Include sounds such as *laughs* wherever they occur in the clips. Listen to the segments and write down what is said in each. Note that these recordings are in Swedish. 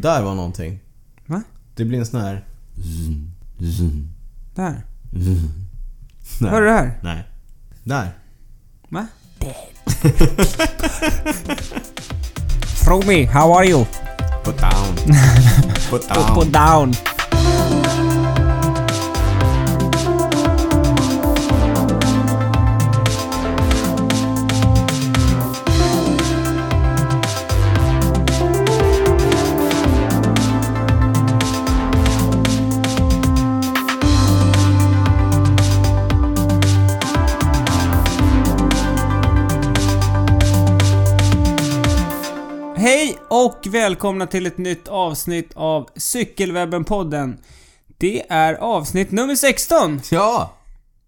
Där var någonting. Va? Det blir en sån här... Där. Nej. Hör du det här? Nej. Där. Va? Throw me, how are you? Put down. *laughs* Put Up och down. Och välkomna till ett nytt avsnitt av Cykelwebben-podden. Det är avsnitt nummer 16. Ja!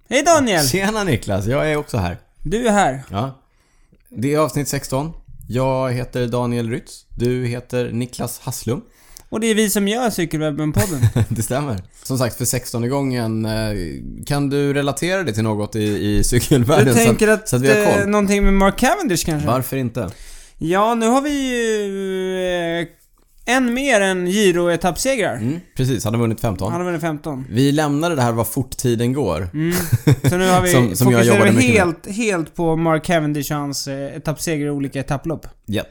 Hej Daniel! Tjena Niklas, jag är också här. Du är här. Ja. Det är avsnitt 16. Jag heter Daniel Rytz. Du heter Niklas Hasslum. Och det är vi som gör Cykelwebben-podden. *laughs* Det stämmer. Som sagt, för 16 gången eh, Kan du relatera det till något i, i cykelvärlden? Du tänker så, att, så att vi har eh, koll? någonting med Mark Cavendish kanske? Varför inte? Ja, nu har vi ju eh, en mer än Giro-etappsegrar. Mm, precis, han har vunnit 15. Han har vunnit 15. Vi lämnade det här vad fort tiden går. Mm. *laughs* Så nu har vi Som- som jag jobbade med. helt, helt på Mark Cavendish och hans eh, etappsegrar i olika etapplopp. Ja.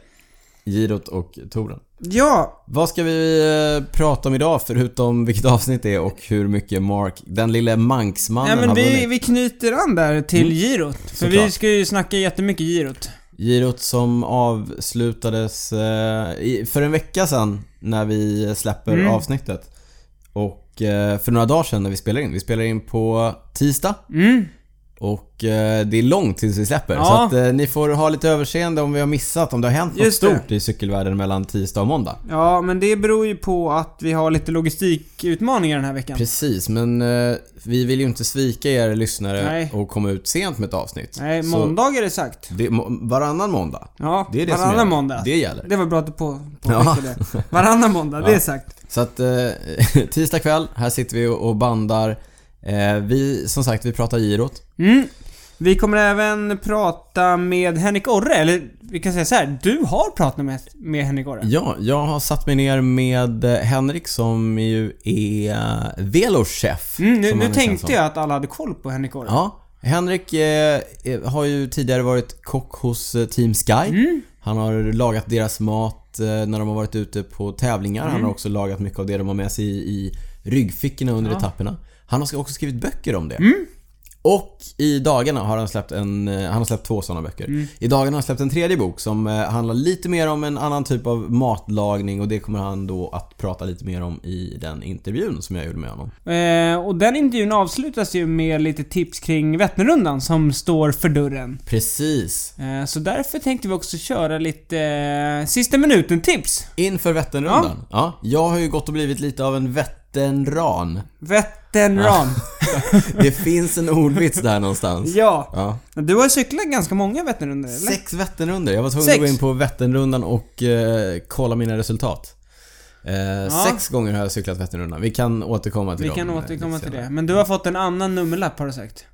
Girot och touren. Ja, Vad ska vi eh, prata om idag förutom vilket avsnitt det är och hur mycket Mark, den lille manksmannen ja men har vi, vunnit? vi knyter an där till Mm. girot. För Såklart. vi ska ju snacka jättemycket girot. Girot som avslutades eh, för en vecka sedan när vi släpper Mm. avsnittet. Och eh, för några dagar sedan när vi spelar in. Vi spelar in på tisdag. Mm. Och eh, det är långt tills vi släpper. Ja. Så att eh, ni får ha lite överseende om vi har missat, om det har hänt något Just det. stort i cykelvärlden mellan tisdag och måndag. Ja, men det beror ju på att vi har lite logistikutmaningar den här veckan. Precis, men eh, vi vill ju inte svika er lyssnare Nej. och komma ut sent med ett avsnitt. Nej, Så måndag är det sagt. Det, må, varannan måndag. Ja, Det är det som varannan gäller. måndag. Det gäller. Det var bra att du på, på Ja. det. Varannan måndag, det är sagt. Så att eh, *laughs* tisdag kväll, här sitter vi och bandar. Eh, vi, som sagt, vi pratar girot. Mm. Vi kommer även prata med Henrik Orre, eller vi kan säga så här. Du har pratat med, med Henrik Orre. Ja, jag har satt mig ner med Henrik som ju är eh, velochef. Mm, nu nu han tänkte jag att alla hade koll på Henrik Orre. Ja, Henrik eh, har ju tidigare varit kock hos eh, Team Sky. Mm. Han har lagat deras mat eh, när de har varit ute på tävlingar. Han Mm. har också lagat mycket av det de har med sig i, i ryggfickorna under Ja. etapperna. Han har också skrivit böcker om det. Mm. Och i dagarna har han släppt en, eh, han har släppt två sådana böcker. Mm. I dagarna har han släppt en tredje bok som eh, handlar lite mer om en annan typ av matlagning och det kommer han då att prata lite mer om i den intervjun som jag gjorde med honom. Eh, och den intervjun avslutas ju med lite tips kring Vätternrundan som står för dörren. Precis. Eh, så därför tänkte vi också köra lite eh, sista minuten-tips. Inför Vätternrundan. Ja. Jag har ju gått och blivit lite av en Vätternran. Vätternran. *laughs* Det finns en ordvits där någonstans. Ja. Ja. Du har cyklat ganska många Vätternrundor, eller? Sex Vätternrundor. Jag var tvungen Sex. att gå in på Vätternrundan och eh, kolla mina resultat. Eh, Sex gånger har jag cyklat Vätternrundan. Vi kan återkomma till Vi dem. kan eh, återkomma till det. Men du har fått en annan nummerlapp har du sagt.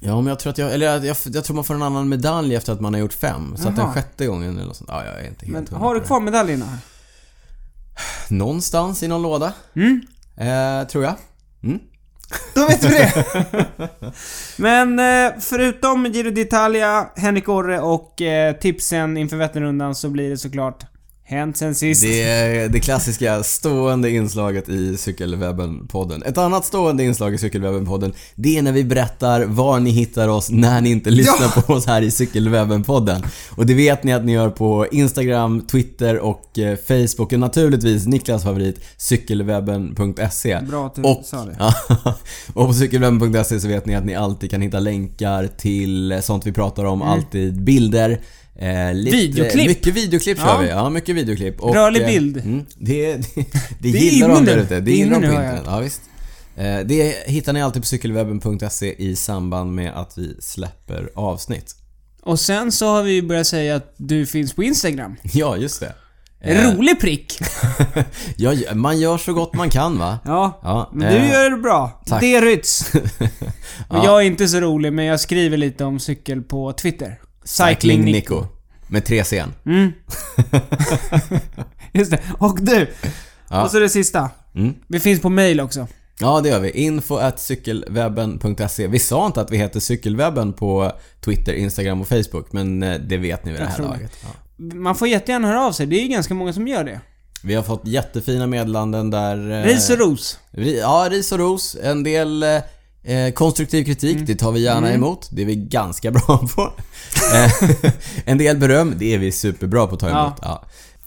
Ja, men jag tror att jag... Eller jag, jag, jag tror man får en annan medalj efter att man har gjort fem. Så att den sjätte gången eller något sånt. Ja, jag är inte helt Men har du det. kvar medaljerna? Någonstans i någon låda. Mm. Eh, tror jag. Mm. Då vet vi det. *laughs* Men eh, förutom Giro d'Italia, Henrik Orre och eh, tipsen inför Vätternrundan så blir det såklart Hänt sen sist. Det är det klassiska stående inslaget i Cykelwebben-podden. Ett annat stående inslag i Cykelwebben-podden, det är när vi berättar var ni hittar oss när ni inte lyssnar Ja! på oss här i Cykelwebben-podden. Och det vet ni att ni gör på Instagram, Twitter och eh, Facebook och naturligtvis Niklas favorit, cykelwebben.se. Bra att du Och, sa det. *laughs* och på cykelwebben.se så vet ni att ni alltid kan hitta länkar till sånt vi pratar om, Mm. alltid bilder, eh, lite, Videoklipp. Mycket videoklipp kör Ja. vi, ja mycket videoklipp. Och, Rörlig eh, bild. Mm, det, det, *laughs* det, Det gillar de där ute. Det gillar de på internet. Ja, visst. Eh, Det hittar ni alltid på cykelwebben.se i samband med att vi släpper avsnitt. Och sen så har vi börjat säga att du finns på Instagram. *laughs* Ja, just det. En Eh, rolig prick. *laughs* ja, man gör så gott man kan va? Ja. Ja, Men du eh, gör det bra. tack. Det. Och Ja. jag är inte så rolig, men jag skriver lite om cykel på Twitter. Cycling Nico. Med tre C. Mm. *laughs* Just det. Och du. Ja. Och så det sista. Mm. Vi finns på mail också. Ja, det gör vi. Info at cykelwebben.se. Vi sa inte att vi heter Cykelwebben på Twitter, Instagram och Facebook, men eh, det vet ni vid det här laget. Ja. Man får jättegärna höra av sig. Det är ju ganska många som gör det. Vi har fått jättefina meddelanden där... eh, Ris och ros. Ja, ris och ros. En del eh, konstruktiv kritik, Mm. det tar vi gärna emot. Det är vi ganska *laughs* bra på. Eh, en del beröm, det är vi superbra på att ta Ja. emot. Ja.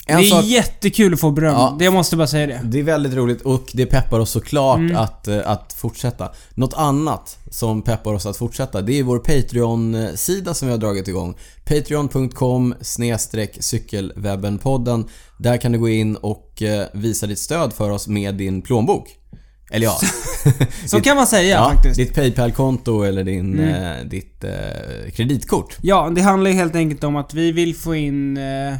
Det En är sak, jättekul att få beröm. Ja. Det jag måste bara säga det. det är väldigt roligt och det peppar oss såklart Mm. att, eh, att fortsätta. Något annat som peppar oss att fortsätta, det är vår Patreon-sida som vi har dragit igång. Patreon.com cykelwebbenpodden. Där kan du gå in och visa ditt stöd för oss med din plånbok. Eller ja, *laughs* Så kan man säga ja faktiskt. ditt Paypal-konto eller din, Mm. eh, ditt eh, kreditkort. Ja, det handlar ju helt enkelt om att vi vill få in eh,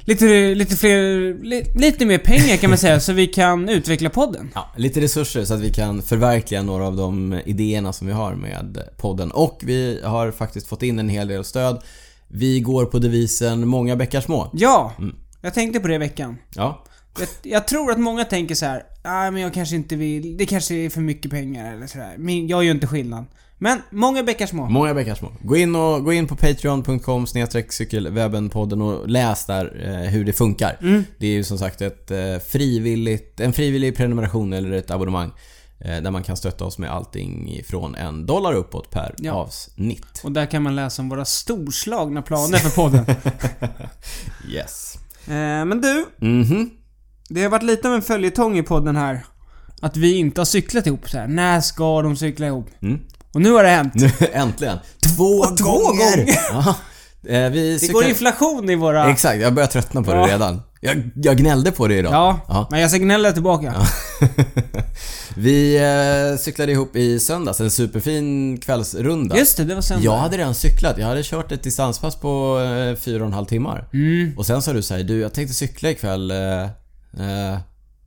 lite, lite fler, li, lite mer pengar kan man säga, *laughs* så vi kan utveckla podden. Ja, lite resurser så att vi kan förverkliga några av de idéerna som vi har med podden. Och vi har faktiskt fått in en hel del stöd. Vi går på devisen många bäckar små. Ja, Mm. jag tänkte på det i veckan. Ja. Jag, jag tror att många tänker så här, nej men jag kanske inte vill, det kanske är för mycket pengar eller sådär. Men jag gör ju inte skillnad. Men många bäckar små. Många bäckar små. Gå in, och, gå in på patreon.com cykelwebbenpodden och läs där eh, hur det funkar. Mm. Det är ju som sagt ett eh, frivilligt, en frivillig prenumeration eller ett abonnemang. Eh, där man kan stötta oss med allting från en dollar uppåt per Ja. avsnitt. Och där kan man läsa om våra storslagna planer för podden. *laughs* Yes. eh, men du, Mhm. Det har varit lite av en följetong i podden här. Att vi inte har cyklat ihop så här. När ska de cykla ihop? Mm. Och nu har det hänt. Nu, *laughs* äntligen! Två, Två gånger! gånger! Ja. Eh, vi Det cyklar... går inflation i våra... Exakt, jag börjar tröttna på Ja. det redan. Jag, jag gnällde på det idag. Ja, Ja. men jag ska gnälla tillbaka. *laughs* vi eh, cyklade ihop i söndags, en superfin kvällsrunda. Just det, det var söndag. Jag hade redan cyklat. Jag hade kört ett distanspass på eh, fyra och en halv timmar. Mm. Och sen sa du så här, du jag tänkte cykla ikväll. Eh, eh,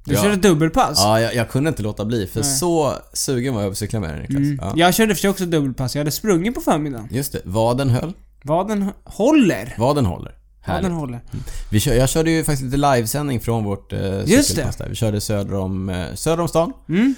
Du ja. körde dubbelpass? Ja, jag, jag kunde inte låta bli för Nej. så sugen var jag på att cykla med dig Niklas. Mm. Ja. Jag körde för sig också dubbelpass. Jag hade sprungit på förmiddagen. Just det, vaden höll. Vaden h- håller. Vaden håller. Vaden Härligt. håller. Vi kör, jag körde ju faktiskt lite livesändning från vårt eh, Just cykelpass där. Vi körde söder om, eh, söder om stan. Mm.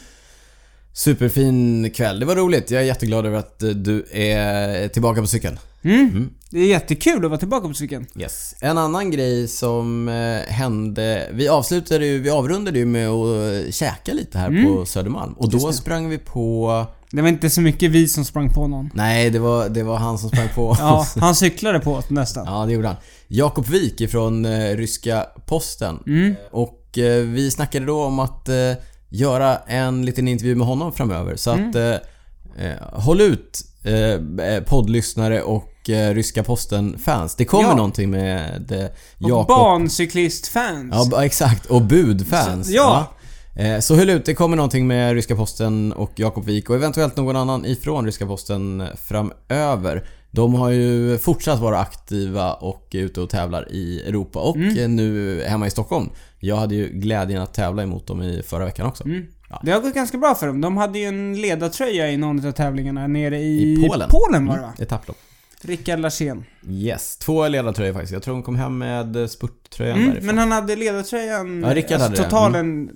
Superfin kväll. Det var roligt. Jag är jätteglad över att eh, du är tillbaka på cykeln. Mm. Mm. Det är jättekul att vara tillbaka på cykeln. Yes. En annan grej som eh, hände. Vi avslutade ju, vi avrundade ju med att eh, käka lite här Mm. på Södermalm. Och då sprang vi på... Det var inte så mycket vi som sprang på någon. Nej, det var, det var han som sprang på *laughs* Ja, oss. han cyklade på oss nästan. Ja, det gjorde han. Jakob Wik ifrån eh, ryska posten. Mm. Och eh, vi snackade då om att eh, göra en liten intervju med honom framöver. Så Mm. att eh, håll ut eh, poddlyssnare och eh, ryska posten-fans. Det kommer Ja. någonting med eh, Och Jakob. bancyklistfans. Ja, ba- exakt. Och budfans. Så- ja. Eh, Så håll ut, det kommer någonting med Ryska Posten och Jakob Wik och eventuellt någon annan ifrån Ryska Posten framöver. De har ju fortsatt vara aktiva och är ute och tävlar i Europa och Mm. eh, nu hemma i Stockholm. Jag hade ju glädjen att tävla emot dem i förra veckan också. Mm. Ja. Det har gått ganska bra för dem. De hade ju en ledartröja i någon av tävlingarna nere i, I Polen. Polen var det va? Etapplopp. Rickard Larsén. Yes, två ledartröjor faktiskt. Jag tror de kom hem med spurttröjan Mm, därifrån. men han hade ledartröjan... Ja, Rickard hade det. Mm. totalen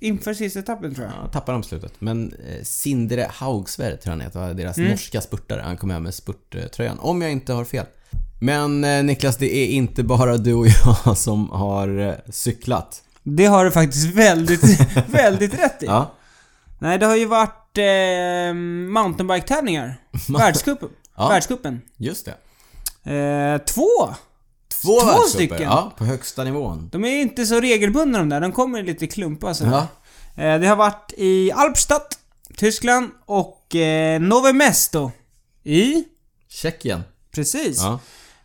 inför sista etappen tror jag. Ja, tappade på slutet. Men eh, Sindre Haugsvärd tror jag han heter, deras Mm. norska spurtare. Han kom hem med spurttröjan. Om jag inte har fel. Men eh, Niklas, det är inte bara du och jag *laughs* som har eh, cyklat. Det har du faktiskt väldigt, *laughs* väldigt rätt i. Ja. Nej, det har ju varit eh, mountainbike-tävlingar. *laughs* Världscupen. Ja. Världscupen. Just det. Eh, två! Två, Två stycken. Ja, på högsta nivån. De är inte så regelbundna de där, de kommer lite klumpar så. Ja. eh, Det har varit i Alpstadt, Tyskland och eh, Nove Mesto i... Tjeckien. Precis. Ja.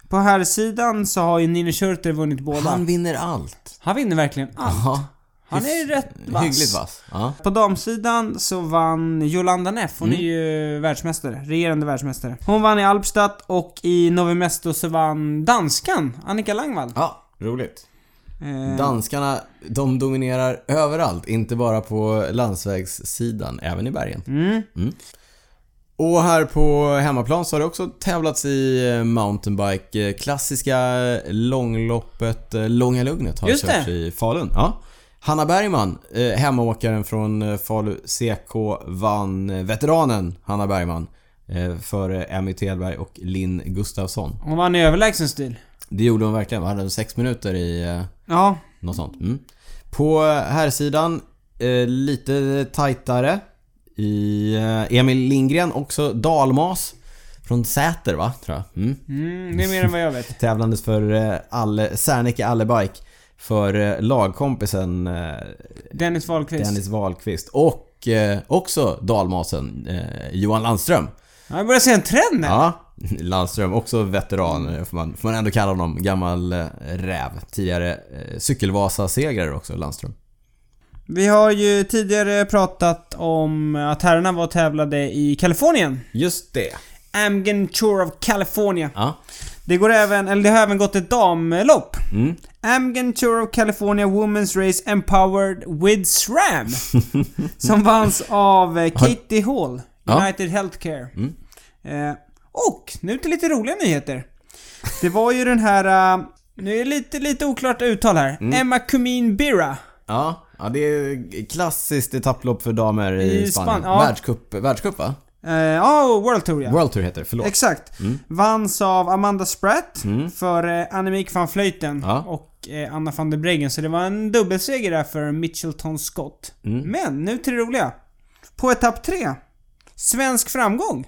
På här sidan så har ju Nino Schurter vunnit båda. Han, vinner allt. Vinner verkligen allt. Ja. Han är rätt vass. Hyggligt vass. Ja. På damsidan så vann Jolanda Neff, hon Mm. är ju världsmästare, regerande världsmästare. Hon vann i Alpstadt och i Nove Mesto så vann danskan, Annika Langvall. ja, roligt. Eh, Danskarna, de dominerar överallt. Inte bara på landsvägssidan, även i bergen. Mm. Och här på hemmaplan så har det också tävlats i eh, mountainbike. Eh, Klassiska långloppet eh, Långa Lugnet har Just körts det. i Falun. Ja. Hanna Bergman, hemmaåkaren från Falu CK, vann veteranen Hanna Bergman före Emmy Telberg och Linn Gustafsson. Hon vann i överlägsen stil. Det gjorde hon verkligen. Hon hade sex minuter i Ja. något sånt. Mm. På här sidan eh, lite tajtare i eh, Emil Lindgren, också dalmas. Från Säter va, tror jag. Mm. Mm, det är mer än vad jag vet. *laughs* Tävlandes för eh, alle, Serneke Allebike för eh, lagkompisen Dennis Wahlqvist. Dennis Wahlqvist och också dalmasen Johan Landström. Ja, jag börjar se en trend här. Ja, *laughs* Landström, också veteran får man, får man ändå kalla honom. Gammal räv. Tidigare cykelvasa-segrare också, Landström. Vi har ju tidigare pratat om att herrarna var och tävlade i Kalifornien. Just det. Amgen Tour of California. Ja. Det går även, eller det har även gått ett damlopp. Mm. Amgen Tour of California Women's Race Empowered with SRAM. *laughs* som vanns av eh, Katie Hall, Ja. United Healthcare. Mm. Eh, och nu till lite roliga nyheter. Det var ju den här, eh, nu är det lite, lite oklart uttal här. Mm. Emma Cumin Birra. Ja, ja, det är klassiskt etapplopp för damer i, I Spanien. Span- ja. Världscup, världscup va? Eh, Ja, World Tour ja. World Tour heter det, förlåt. Exakt. Mm. Vanns av Amanda Spratt Mm. för eh, Annemiek van Vleuten Ja. och eh, Anna van der Breggen. Så det var en dubbelseger där för Mitchelton Scott. Mm. Men nu till det roliga. På etapp 3. Svensk framgång.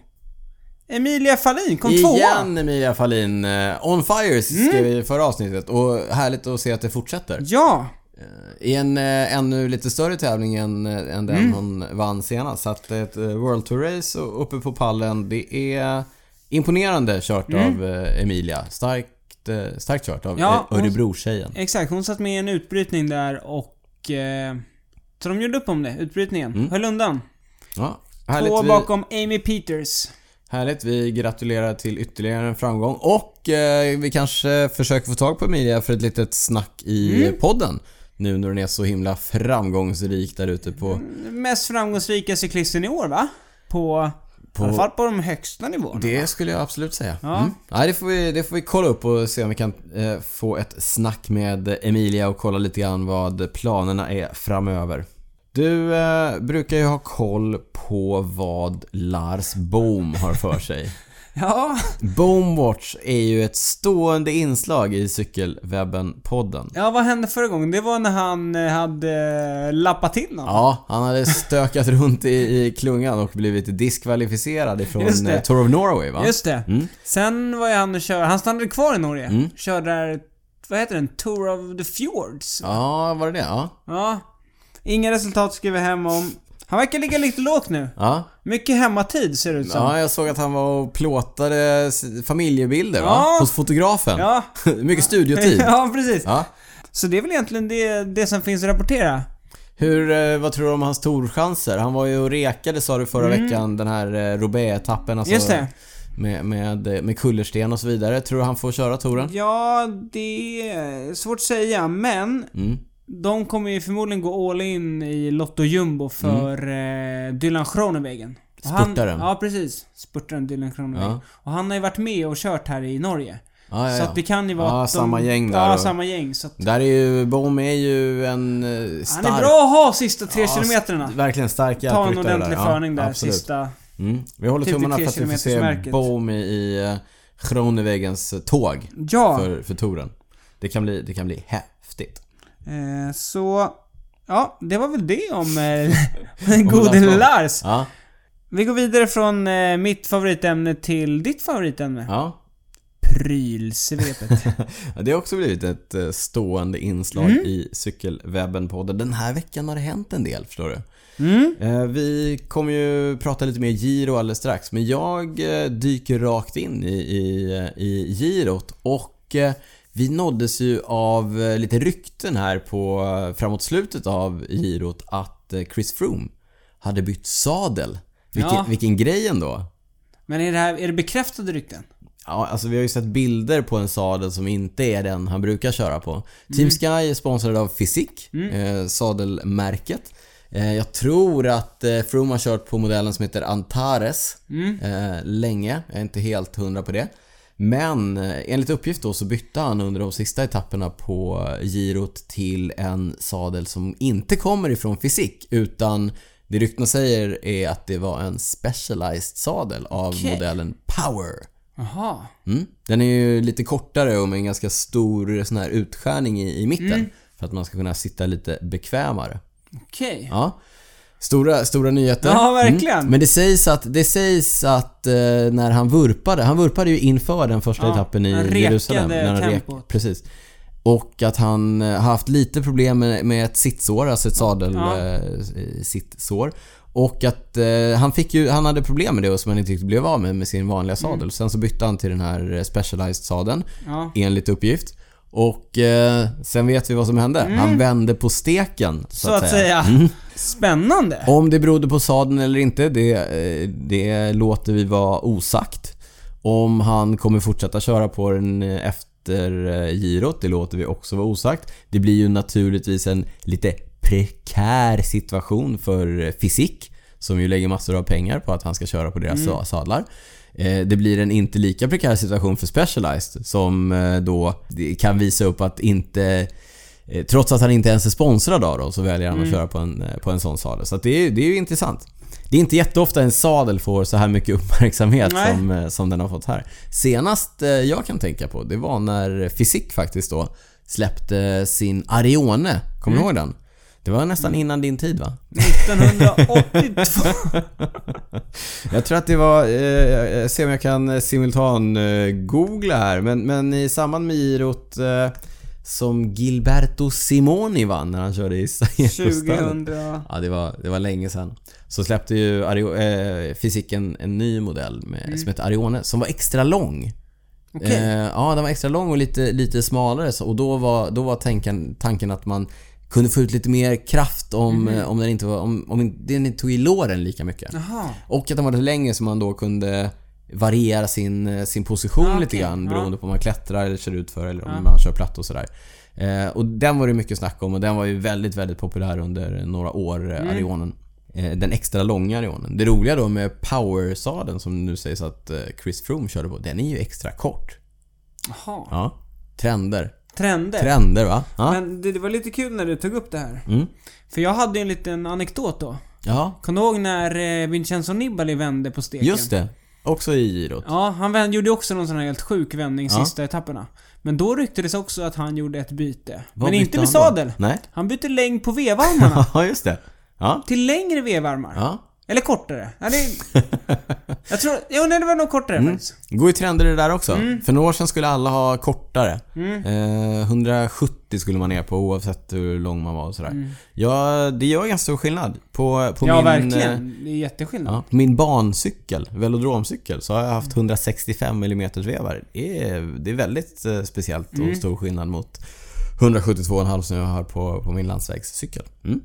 Emilia Fahlin kom tvåa. Igen Emilia Fahlin, eh, on fire skrev vi i förra avsnittet och härligt att se att det fortsätter. Ja. I en eh, ännu lite större tävling än, eh, än den hon vann senast. Så att ett eh, World Tour Race och uppe på pallen, det är imponerande kört av eh, Emilia. Starkt, eh, starkt kört av Ja, Örebro-tjejen. Exakt, hon satt med i en utbrytning där och... Eh, så de gjorde upp om det, utbrytningen. Mm. Höll undan. Ja. Två Vi, bakom Amy Peters. härligt. Vi gratulerar till ytterligare en framgång. Och eh, vi kanske försöker få tag på Emilia för ett litet snack i Mm. podden. Nu när den är så himla framgångsrik där ute på... Mest framgångsrika cyklisten i år va? På... På- I alla fall på de högsta nivåerna. Det skulle jag absolut säga. Ja. Mm. Nej, det får, vi, det får vi kolla upp och se om vi kan eh, få ett snack med Emilia och kolla lite grann vad planerna är framöver. Du eh, brukar ju ha koll på vad Lars Boom har för sig. Ja, Boomwatch är ju ett stående inslag i Cykelwebben-podden. ja, vad hände förra gången? Det var när han eh, hade eh, lappat till någon. Ja, han hade stökat *laughs* runt i, i klungan och blivit diskvalificerad ifrån eh, Tour of Norway va? Just det. Mm. Sen var ju han och körde, han stannade kvar i Norge. Mm. Körde där, vad heter den? Tour of the Fjords. Ja, var det det? Ja. Ja. Inga resultat skriver hem om. Han verkar ligga lite lågt nu. ja. Mycket hemmatid ser det ut som. Ja, jag såg att han var och plåtade familjebilder va? Ja. Hos fotografen. Ja. *laughs* Mycket studiotid. *laughs* ja, precis. Ja. Så det är väl egentligen det, det som finns att rapportera. Hur, eh, vad tror du om hans torchanser? Han var ju och rekade sa du förra veckan, den här eh, Roubaix-etappen alltså. Mm. Just det. Med, med, med kullersten och så vidare. Tror du han får köra touren? Ja, det är svårt att säga, men Mm. De kommer ju förmodligen gå all in i Lotto Jumbo för eh, Dylan han- Spurtaren. Ja, precis. Spurtaren Dylan Groenewegen. Ja. Och han har ju varit med och kört här i Norge. Ja, ja, Så att det kan ju vara Ja, att de, samma gäng där Ja, och- samma gäng. Så att Där är ju, Bohm är ju en eh, stark... han är bra att ha sista tre Ja, kilometerna. Verkligen stark Ta en ordentlig där. förning där absolut. sista. Mm. Vi håller Typ tummarna för att vi får se. Bohm i, uh, Groenewegens tåg Ja. för, för touren. Det kan bli, det kan bli häftigt. Eh, så... Ja, det var väl det om eh, *laughs* gode Lars. Ja, Vi går vidare från eh, mitt favoritämne till ditt favoritämne. ja. Prylsvepet. *laughs* Det har också blivit ett eh, stående inslag Mm. i Cykelwebben-podden. Den här veckan har det hänt en del, förstår du. Mm. Vi kommer ju prata lite mer Giro alldeles strax, men jag dyker rakt in i, i, i Girot och vi nåddes ju av eh, lite rykten här på eh, framåt slutet av Girot att eh, Chris Froome hade bytt sadel. Vilken, Ja. vilken grej ändå. Men är det här, är det bekräftade rykten? Ja, alltså vi har ju sett bilder på en sadel som inte är den han brukar köra på. Team Sky är sponsrad av Physique, eh, sadelmärket. Eh, jag tror att eh, Froome har kört på modellen som heter Antares Mm. länge. Jag är inte helt hundra på det. Men eh, enligt uppgift då så bytte han under de sista etapperna på girot till en sadel som inte kommer ifrån fysik utan det ryktena säger är att det var en specialized sadel av Okej. modellen Power. Jaha. Mm. Den är ju lite kortare och med en ganska stor sån här utskärning i, i mitten för att man ska kunna sitta lite bekvämare. Okej. Ja. Stora, stora nyheter. Ja, verkligen. Men det sägs att, det sägs att eh, när han vurpade, han vurpade ju inför den första Ja, etappen i Jerusalem. När han tempot. precis. Och att han eh, har haft lite problem med, med ett sittsår, alltså ett sadel Ja. eh, sittsår. Och att eh, han fick ju, han hade problem med det och som han inte riktigt blev av med med sin vanliga sadel. Mm. Sen så bytte han till den här eh, specialized sadeln Ja. enligt uppgift. Och eh, sen vet vi vad som hände. Han vände på steken så, Mm. Så att säga. Spännande. Om det berodde på sadeln eller inte, det, eh, det låter vi vara osagt. Om han kommer fortsätta köra på den eh, efter eh, girot, det låter vi också vara osagt. Det blir ju naturligtvis en lite prekär situation för eh, fysik som ju lägger massor av pengar på att han ska köra på deras sa- sadlar. Eh, Det blir en inte lika prekär situation för Specialized som eh, då kan visa upp att inte Eh, Trots att han inte ens är sponsrad av dem så väljer han att köra på en, på en sån sadel. Så det, är, det är ju intressant. Det är inte jätteofta en sadel får så här mycket *laughs* uppmärksamhet Nej. som, som den har fått här. Senast jag kan tänka på, det var när Fysik faktiskt då släppte sin Arione. Kommer du ihåg den? Det var nästan innan din tid va? 1982. *laughs* Jag tror att det var, eh, jag ser om jag kan simultan eh, googla här, men, men i samband med girot eh, som Gilberto Simoni vann när han körde i Saeto-stallet. 2000... Ja, det var, det var länge sedan. Så släppte ju Ario, eh, Fysiken en ny modell med, som heter Arione, som var extra lång. Mm. Okej. Eh, ja, den var extra lång och lite, lite smalare. Så, och då var, då var tanken, tanken att man kunde få ut lite mer kraft om, eh, om den inte var, om, om den inte tog i låren lika mycket. Jaha. Och att den var lite längre så man då kunde variera sin, eh, sin position Ah, lite okej. grann Ja. beroende på om man klättrar eller kör ut för eller om Ja. man kör platt och sådär. Eh, och den var det mycket snack om och den var ju väldigt, väldigt populär under några år, eh, Mm. Arionen. Eh, den extra långa Arionen. Det roliga då med Power-sadeln som nu sägs att Chris Froome körde på, den är ju extra kort. Jaha. Ja. Trender. Trender. Trender va? Ja. Men det, det var lite kul när du tog upp det här. Mm. För jag hade ju en liten anekdot då. Ja, Kommer du ihåg när eh, Vincenzo Nibali vände på steken? just det. Också i girot. Ja, han vänd, gjorde också någon sån här helt sjuk vändning Ja. sista etapperna. Men då ryktades också att han gjorde ett byte. Vad Men inte med sadel. Nej. Han bytte längd på vevarmarna. *laughs* Ja, just det. Ja. till längre vevarmar. Ja. Eller kortare. Ja, det... *laughs* jag tror... Jo, nej, det var nog kortare Mm. faktiskt. Går ju trender det där också. Mm. För några år sedan skulle alla ha kortare. Mm. Eh, 170 skulle man ner på oavsett hur lång man var och sådär. Mm. Ja, det gör ganska stor skillnad. På, på ja, min, eh, verkligen. Det är jätteskillnad. Ja, på min bancykel, velodromcykel, så har jag haft 165 mm vevar. Det är, det är väldigt eh, speciellt och Mm. stor skillnad mot 172,5 som jag har på, på min landsvägscykel. Mm.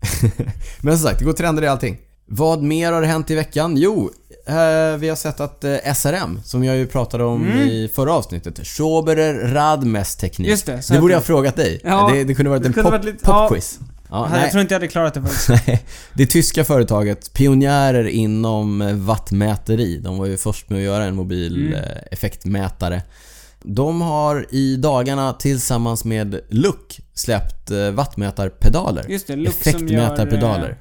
*laughs* Men som sagt, det går trender i allting. Vad mer har hänt i veckan? Jo, eh, vi har sett att eh, SRM, som jag ju pratade om Mm. i förra avsnittet, Schoberer Radmes teknik. Just det, det borde jag ha frågat dig. Ja, det, det kunde varit en pop, varit lite- ja. popquiz. Ja, jag nej. tror inte jag hade klarat det faktiskt. Nej, *laughs* det tyska företaget, pionjärer inom eh, wattmäteri. De var ju först med att göra en mobil Mm. eh, effektmätare. De har i dagarna tillsammans med Look släppt eh, wattmätarpedaler. Just det, Lux som gör...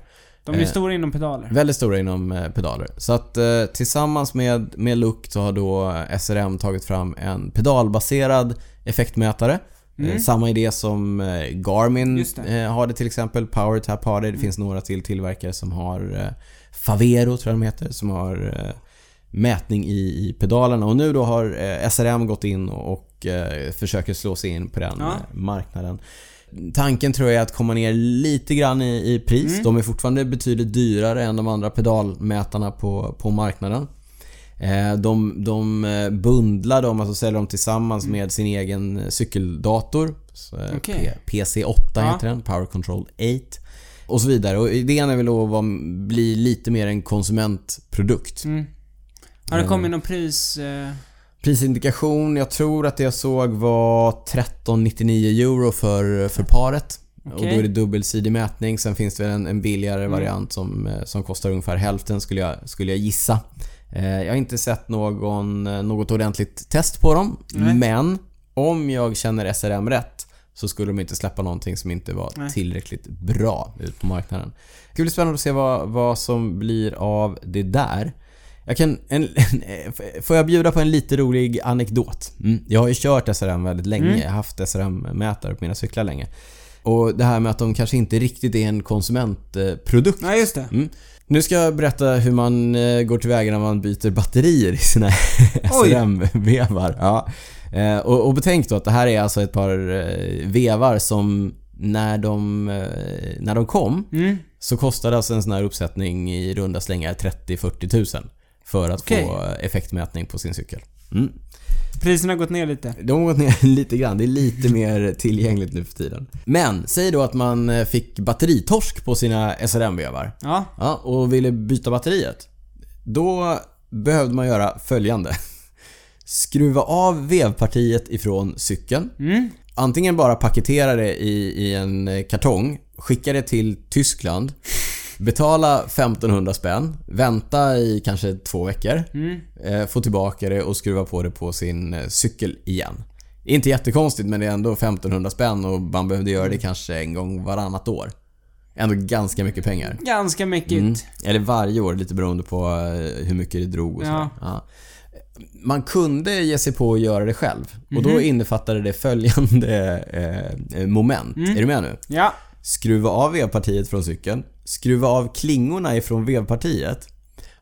Eh, De är Eh, stora inom pedaler. Väldigt stora inom eh, pedaler. Så att eh, tillsammans med, med Look så har då SRM tagit fram en pedalbaserad effektmätare. Mm. Eh, samma idé som eh, Garmin det. eh, har det till exempel. PowerTap har det. Det finns några till tillverkare som har eh, Favero tror jag de heter, som har eh, mätning i, i pedalerna. Och nu då har eh, SRM gått in och, och eh, försöker slå sig in på den Ja. eh, marknaden. Tanken tror jag är att komma ner lite grann i, i pris. Mm. De är fortfarande betydligt dyrare än de andra pedalmätarna på, på marknaden. Eh, De, de eh, bundlar dem, alltså säljer dem tillsammans med sin egen cykeldator. Eh, Mm. P- PC8 Ja. heter den, Power Control 8. Och så vidare. Och idén är väl att bli lite mer en konsumentprodukt. Mm. Har det kommit någon pris... Prisindikation, jag tror att det jag såg var 13,99 euro för, för paret. Och Okej. då är det dubbelsidig mätning. Sen finns det väl en, en billigare Mm. variant som, eh, som kostar ungefär hälften skulle jag, skulle jag gissa. Eh, jag har inte sett någon, eh, något ordentligt test på dem. Nej. Men om jag känner SRM rätt så skulle de inte släppa någonting som inte var Nej. tillräckligt bra ut på marknaden. Det ska bli spännande att se vad, vad som blir av det där. Jag kan, en, *laughs* får jag bjuda på en lite rolig anekdot? Mm. Jag har ju kört SRM väldigt länge. Mm. Jag har haft SRM-mätare på mina cyklar länge. Och det här med att de kanske inte riktigt är en konsumentprodukt. Nej, just det. Mm. Nu ska jag berätta hur man eh, går tillväga när man byter batterier i sina. *laughs* SRM-vevar. Ja. Eh, och, och betänk då att det här är alltså ett par eh, vevar som när de, när de kom Mm. så kostade alltså en sån här uppsättning i runda slängar 30-40 tusen för att Okej. få effektmätning på sin cykel. Mm. Priserna har gått ner lite. De har gått ner *laughs* lite grann. Det är lite mer tillgängligt nu för tiden. Men, säg då att man eh, fick batteritorsk på sina SRM-vevar. Ja. Ja, och ville byta batteriet. Då behövde man göra följande. *laughs* Skruva av vevpartiet ifrån cykeln. Mm. Antingen bara paketera det i, i en kartong, skicka det till Tyskland, betala 1500 spänn, vänta i kanske två veckor, Mm. eh, få tillbaka det och skruva på det på sin eh, cykel igen. Inte jättekonstigt men det är ändå 1500 spänn och man behövde göra det kanske en gång varannat år. Ändå ganska mycket pengar. Ganska mycket. Mm. Eller varje år, lite beroende på eh, hur mycket det drog och Ja. Ja. Man kunde ge sig på att göra det själv. Och då Mhm. innefattade det följande eh, moment. Mm. Är du med nu? Ja. Skruva av vevpartiet från cykeln. Skruva av klingorna ifrån vevpartiet.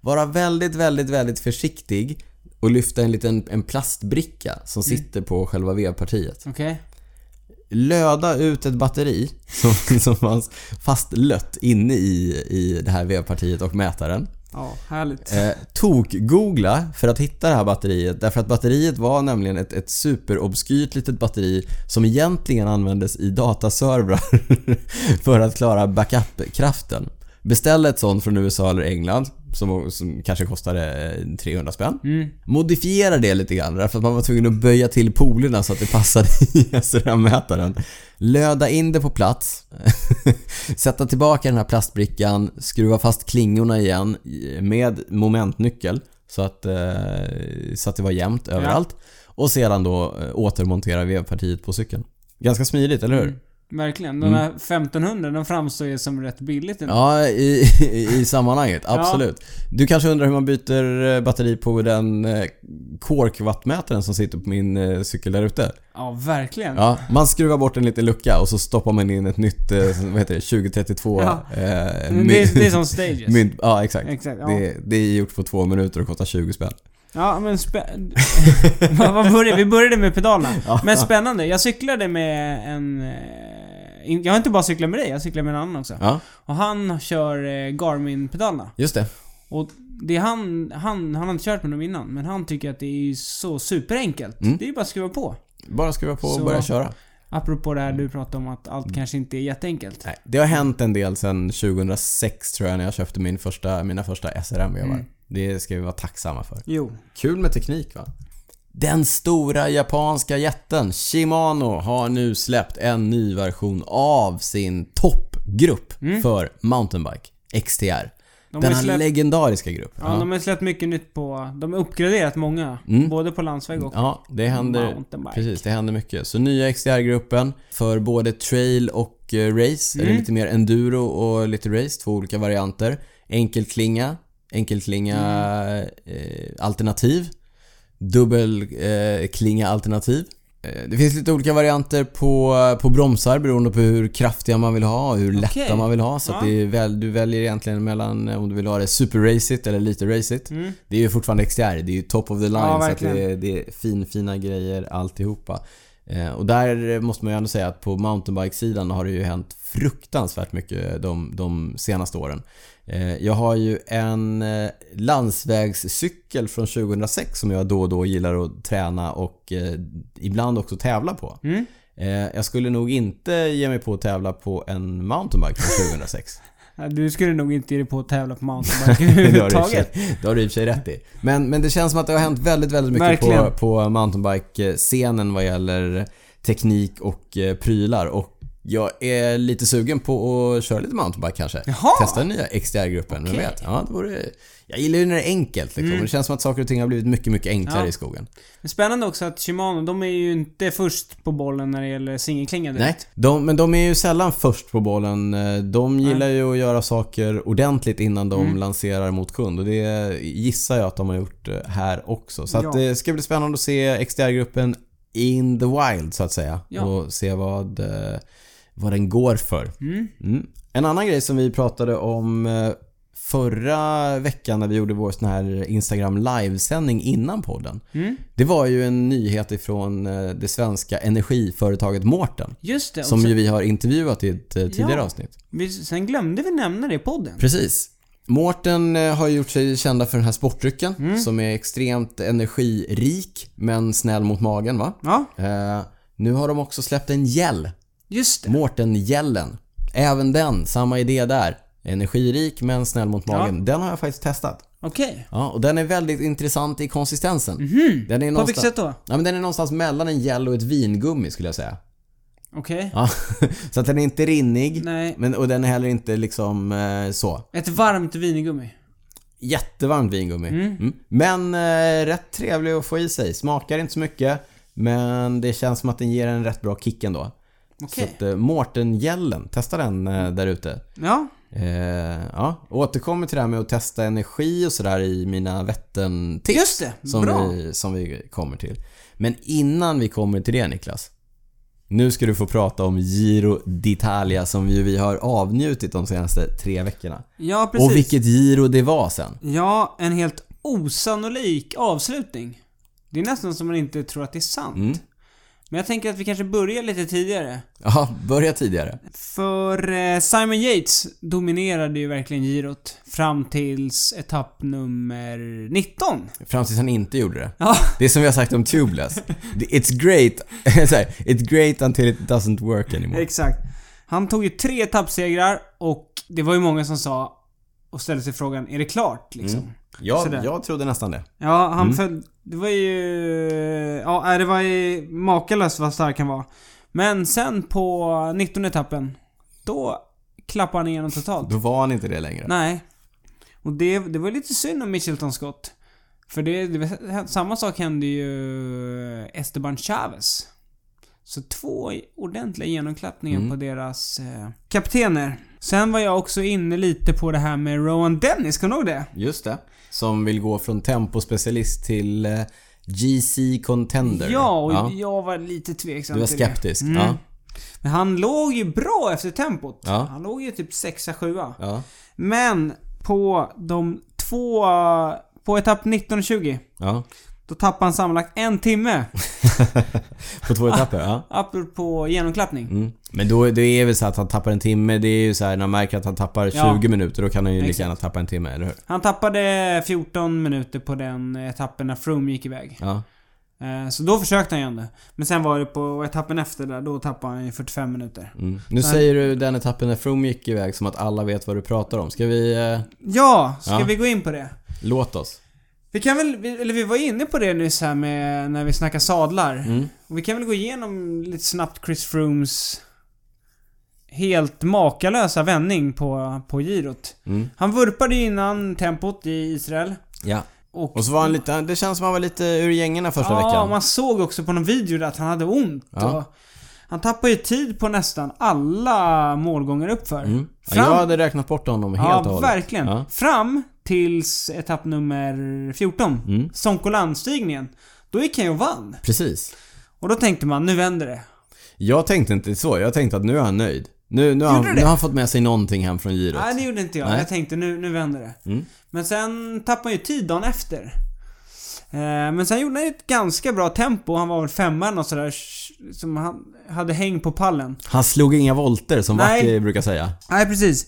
Vara väldigt, väldigt, väldigt försiktig och lyfta en liten en plastbricka som Mm. sitter på själva vevpartiet. Okej. Löda ut ett batteri *laughs* som, som fanns fastlött inne i, i det här vevpartiet och mätaren. Ja, härligt. Eh, Tok-googla för att hitta det här batteriet därför att batteriet var nämligen ett, ett superobskyrt litet batteri som egentligen användes i dataservrar *laughs* för att klara backup-kraften. Beställ ett sånt från USA eller England som, som kanske kostade eh, 300 spänn. Mm. Modifiera det lite grann därför att man var tvungen att böja till polerna så att det passade *laughs* i SRM-mätaren. Löda in det på plats. *laughs* Sätta tillbaka den här plastbrickan, skruva fast klingorna igen med momentnyckel så att, eh, så att det var jämnt överallt. Och sedan då eh, återmontera vevpartiet på cykeln. Ganska smidigt, eller hur? Mm. Verkligen. De här 1500, de framstår ju som rätt billigt ändå. Ja, i, i, i sammanhanget. Absolut. Du kanske undrar hur man byter eh, batteri på den eh, Quark-wattmätaren som sitter på min eh, cykel där ute. Ja, verkligen. Ja, man skruvar bort en liten lucka och så stoppar man in ett nytt, vad heter det, 2032 Ja. eh, det, det är som stages. mynt. Ja, exakt. Exakt. Ja, Det, det är gjort på två minuter och kostar 20 spänn. ja men spä... *laughs* vad, vad började, vi började med pedalerna. Ja. Men spännande. Jag cyklade med en... Jag har inte bara cyklat med dig, jag cyklade med en annan också. Ja, Och han kör eh, Garmin-pedalerna. just det. Och det han, han, han har inte kört med dem innan, men han tycker att det är så superenkelt. Mm. Det är ju bara att skruva på. Bara skruva på och Så- börja köra. Apropå det här du pratade om att allt kanske inte är jätteenkelt. Nej, det har hänt en del sedan 2006 tror jag när jag köpte min första, mina första SRM-vevar. Mm. Det ska vi vara tacksamma för. Jo. Kul med teknik va? Den stora japanska jätten Shimano har nu släppt en ny version av sin toppgrupp Mm. för mountainbike, XTR. De Denna har släppt, legendariska grupp. ja, de har släppt mycket nytt på... De har uppgraderat många. Mm. Både på landsväg och Ja, det händer, precis, det händer mycket. Så nya XTR-gruppen för både trail och eh, race, Mm. eller lite mer enduro och lite race, två olika varianter. Enkelklinga, enkelklinga Mm. eh, alternativ, dubbelklinga alternativ. Eh, Det finns lite olika varianter på, på bromsar beroende på hur kraftiga man vill ha och hur lätta Okej. man vill ha. Så Ja. det är väl, du väljer egentligen mellan eh, om du vill ha det superracigt eller lite racigt. Mm. Det är ju fortfarande XTR, det är ju top of the line Ja, så det, är- det är fin, fina grejer alltihopa. Eh, och där måste man ju ändå säga att på mountainbike-sidan har det ju hänt fruktansvärt mycket de, de senaste åren. Eh, jag har ju en eh, landsvägscykel från 2006 som jag då och då gillar att träna och eh, ibland också tävla på. Mm. Jag skulle nog inte ge mig på att tävla på en mountainbike från 2006. *laughs* Ja, Du skulle nog inte ge dig på att tävla på *laughs* mountainbike överhuvudtaget. det har du i och för sig rätt i. Men, men det känns som att det har hänt väldigt, väldigt mycket på, Verkligen. på mountainbike-scenen vad gäller teknik och prylar. Och Jag är lite sugen på att köra lite mountainbike kanske. Jaha! Testa den nya XDR-gruppen, Okej. vet? Ja, det vore... Jag gillar ju när det är enkelt liksom. Det känns som att saker och ting har blivit mycket, mycket enklare Ja. i skogen. Men Spännande också att Shimano, de är ju inte först på bollen när det gäller singelklinga Nej, de, men de är ju sällan först på bollen. Eh, De gillar ju att göra saker ordentligt innan de Mm. lanserar mot kund och det gissar jag att de har gjort eh, här också. Så att Ja. det ska bli spännande att se XDR-gruppen in the wild så att säga. Ja. Och se vad, eh, vad den går för. Mm. Mm. En annan grej som vi pratade om eh, förra veckan när vi gjorde vår sån här Instagram livesändning innan podden. Mm. Det var ju en nyhet ifrån eh, det svenska energiföretaget Mårten. Just det. Som sen, ju vi har intervjuat i ett eh, tidigare Ja. avsnitt. sen glömde vi nämna det i podden. Precis. Mårten har gjort sig kända för den här sportdrycken Mm. som är extremt energirik men snäll mot magen va? Ja, Eh, nu har de också släppt en gel. Just det. Mårten-gällen. Även den, samma idé där. Energirik men snäll mot Ja. magen. Den har jag faktiskt testat. Okej. Ja, och den är väldigt intressant i konsistensen. Den är Mhm. På vilket sätt då? ja, men den är någonstans mellan en gel och ett vingummi skulle jag säga. Okej. Ja, *laughs* så att den är inte rinnig. Nej. Men, och den är heller inte liksom eh, så. Ett varmt vinigummi. Jättevarmt vingummi. Mm. Mm. Men eh, rätt trevlig att få i sig. Smakar inte så mycket. Men det känns som att den ger en rätt bra kick ändå. Okej. Så att eh, Mårten-gällen, testa den eh, där ute. Ja. Eh, ja, återkommer till det här med att testa energi och sådär i mina Vättern-tips. Just det. Som Bra. vi, som vi kommer till. Men innan vi kommer till det Niklas. Nu ska du få prata om Giro d'Italia som ju vi har avnjutit de senaste tre veckorna. Ja, precis. Och vilket Giro det var sen. Ja, en helt osannolik avslutning. Det är nästan som man inte tror att det är sant. Mm. Men jag tänker att vi kanske börjar lite tidigare. Ja, börja tidigare. För eh, Simon Yates dominerade ju verkligen girot fram tills etapp nummer 19. Fram tills han inte gjorde det. Ja, Det är som vi har sagt om Tubeless. It's great, *laughs* it's great until it doesn't work anymore. exakt. Han tog ju tre etappsegrar och det var ju många som sa och ställde sig frågan, är det klart liksom? Mm. Ja, jag trodde nästan det. Ja, han Mm. föll... Det var ju... Ja, det var ju makalöst vad stark han var. Men sen på 19 etappen, då klappade han igenom totalt. Då var han inte det längre. Nej. Och det, det var lite synd om Mitchelton Scott. För det, det, samma sak hände ju Esteban Chavez. Så två ordentliga genomklappningar Mm. på deras eh, kaptener. Sen var jag också inne lite på det här med Rowan Dennis, kommer du ihåg det? Just det. Som vill gå från tempospecialist till eh, GC Contender. Ja, och jag var lite tveksam Du var till det. skeptisk. Mm. Ja. Men han låg ju bra efter tempot. Ja. Han låg ju typ 6-7. Ja. Men på de två... På etapp 19 och 20. ja. Då tappade han sammanlagt en timme. *laughs* På två etapper, ja. *laughs* Apropå genomklappning. Mm. Men då det är väl så att han tappar en timme. Det är ju så här när man märker att han tappar 20 Ja. minuter. Då kan han ju lika Exakt. gärna tappa en timme, eller hur? Han tappade 14 minuter på den etappen när Froome gick iväg. Ja. Eh, Så då försökte han ju ändå. Men sen var det på etappen efter där, då tappade han ju 45 minuter. Mm. Nu Så- säger du den etappen när Froome gick iväg som att alla vet vad du pratar om. Ska vi... Eh, Ja, ska Ja. vi gå in på det? låt oss. Vi kan väl, eller vi var inne på det nyss här med när vi snackar sadlar. Mm. Och vi kan väl gå igenom lite snabbt Chris Froomes helt makalösa vändning på, på girot. Mm. Han vurpade innan tempot i Israel. Ja. Och, Och så var han lite... Det känns som han var lite ur gängerna första ja, veckan. man såg också på någon video där att han hade ont. Ja. Och han tappade ju tid på nästan alla målgångar uppför. Mm. Ja, Fram- jag hade räknat bort honom helt och Ja, hållet. verkligen. Ja. Fram tills etapp nummer 14. Mm. Sonkolan-stigningen. Då gick han ju och vann. Precis. Och då tänkte man, nu vänder det. Jag tänkte inte så. Jag tänkte att nu är han nöjd. Nu, nu, har, nu har han fått med sig någonting hem från girot. Nej, det gjorde inte jag. Nej. Jag tänkte, nu, nu vänder det. Mm. Men sen tappade han ju tid dagen efter. Eh, Men sen gjorde han ju ett ganska bra tempo. Han var väl femma och sådär. Som han hade häng på pallen. Han slog inga volter som. Wacky brukar säga. Nej, precis.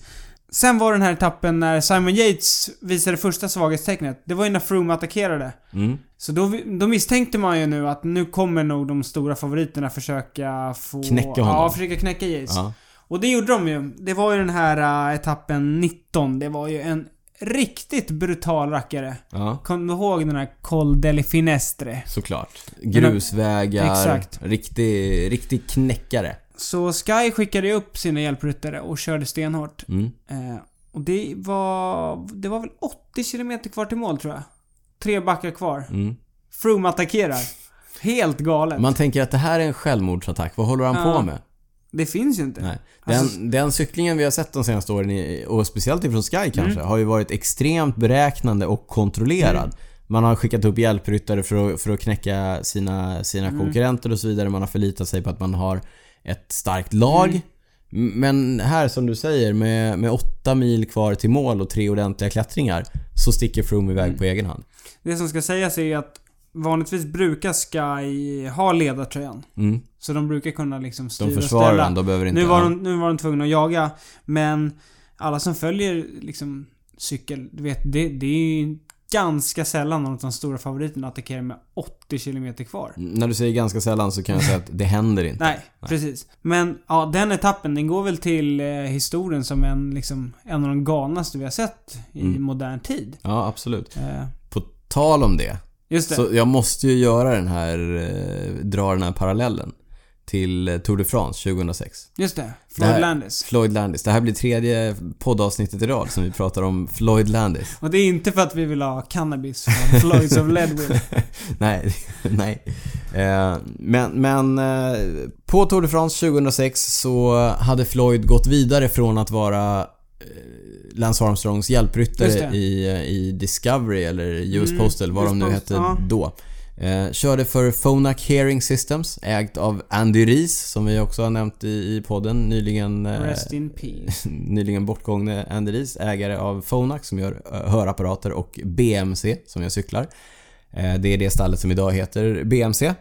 Sen var den här etappen när Simon Yates visade första svaghetstecknet. Det var ju när Froome attackerade. Mm. Så då, då misstänkte man ju nu att nu kommer nog de stora favoriterna försöka få... Knäcka honom. Ja, försöka knäcka Yates. Ja. Och det gjorde de ju. Det var ju den här äh, etappen 19. Det var ju en riktigt brutal rackare. ja. Kommer du ihåg den här Col delle Finestre? Såklart. Grusvägar. Exakt. Riktig, riktig knäckare. Så Sky skickade upp sina hjälpryttare och körde stenhårt. Mm. Eh, och det var... Det var väl 80 km kvar till mål tror jag. Tre backar kvar. Mm. Froome attackerar. Helt galet. Man tänker att det här är en självmordsattack. Vad håller han Ja. på med? Det finns ju inte. Nej. Den, Alltså- den cyklingen vi har sett de senaste åren, och speciellt ifrån Sky kanske, Mm. har ju varit extremt beräknande och kontrollerad. Man har skickat upp hjälpryttare för att, för att knäcka sina, sina Mm. konkurrenter och så vidare. Man har förlitat sig på att man har ett starkt lag. Mm. Men här som du säger, med, med åtta mil kvar till mål och tre ordentliga klättringar, så sticker Froome iväg Mm. på egen hand. Det som ska sägas är att vanligtvis brukar Sky ha ledartröjan. Mm. Så de brukar kunna liksom styra De försvarar ställa. den, de behöver inte... Nu var, de, nu var de tvungna att jaga, men alla som följer liksom cykel, du vet, det, det är ju ganska sällan någon av de stora favoriterna attackerar med 80 km kvar. När du säger ganska sällan så kan jag säga att det händer inte. Nej, precis. Men ja, den etappen, den går väl till eh, historien som en, liksom, en av de galnaste vi har sett i Mm. modern tid. Ja, absolut. Eh, På tal om det. just det. Så jag måste ju göra den här, eh, dra den här parallellen till eh, Tour de France 2006. Just det. Det Floyd här- Landis. Floyd Landis. Det här blir tredje poddavsnittet i rad som vi pratar om Floyd Landis. Och det är inte för att vi vill ha cannabis från Floyds of Leadville. nej, *laughs* nej. Eh, men men eh, på Tour de France 2006 så hade Floyd gått vidare från att vara eh, Lance Armstrongs hjälpryttare det. i, i Discovery eller US Mm, Postal, vad de nu hette ja. då. Eh, körde för Phonak Hearing Systems, ägt av Andy Rees, som vi också har nämnt i, i podden. Nyligen, eh, Rest in peace. *laughs* nyligen bortgångne Andy Rees, ägare av Phonak som gör eh, hörapparater och BMC som gör cyklar. Eh, det är det stallet som idag heter BMC.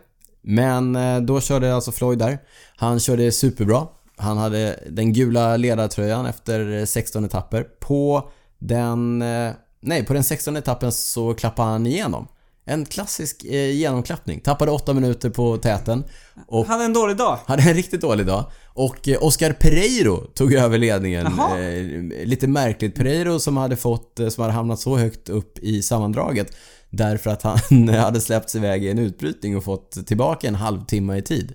Men eh, då körde alltså Floyd där. Han körde superbra. Han hade den gula ledartröjan efter 16 etapper. På den... eh, Nej, på den 16 etappen så klappade han igenom. En klassisk eh, genomklappning. Tappade 8 minuter på täten. Och Han hade en dålig dag. hade en riktigt dålig dag. Och eh, Oscar Pereiro tog över ledningen. Eh, lite märkligt. Pereiro som hade fått, eh, som hade hamnat så högt upp i sammandraget. Därför att han *laughs* hade släppts iväg i en utbrytning och fått tillbaka en halvtimme i tid.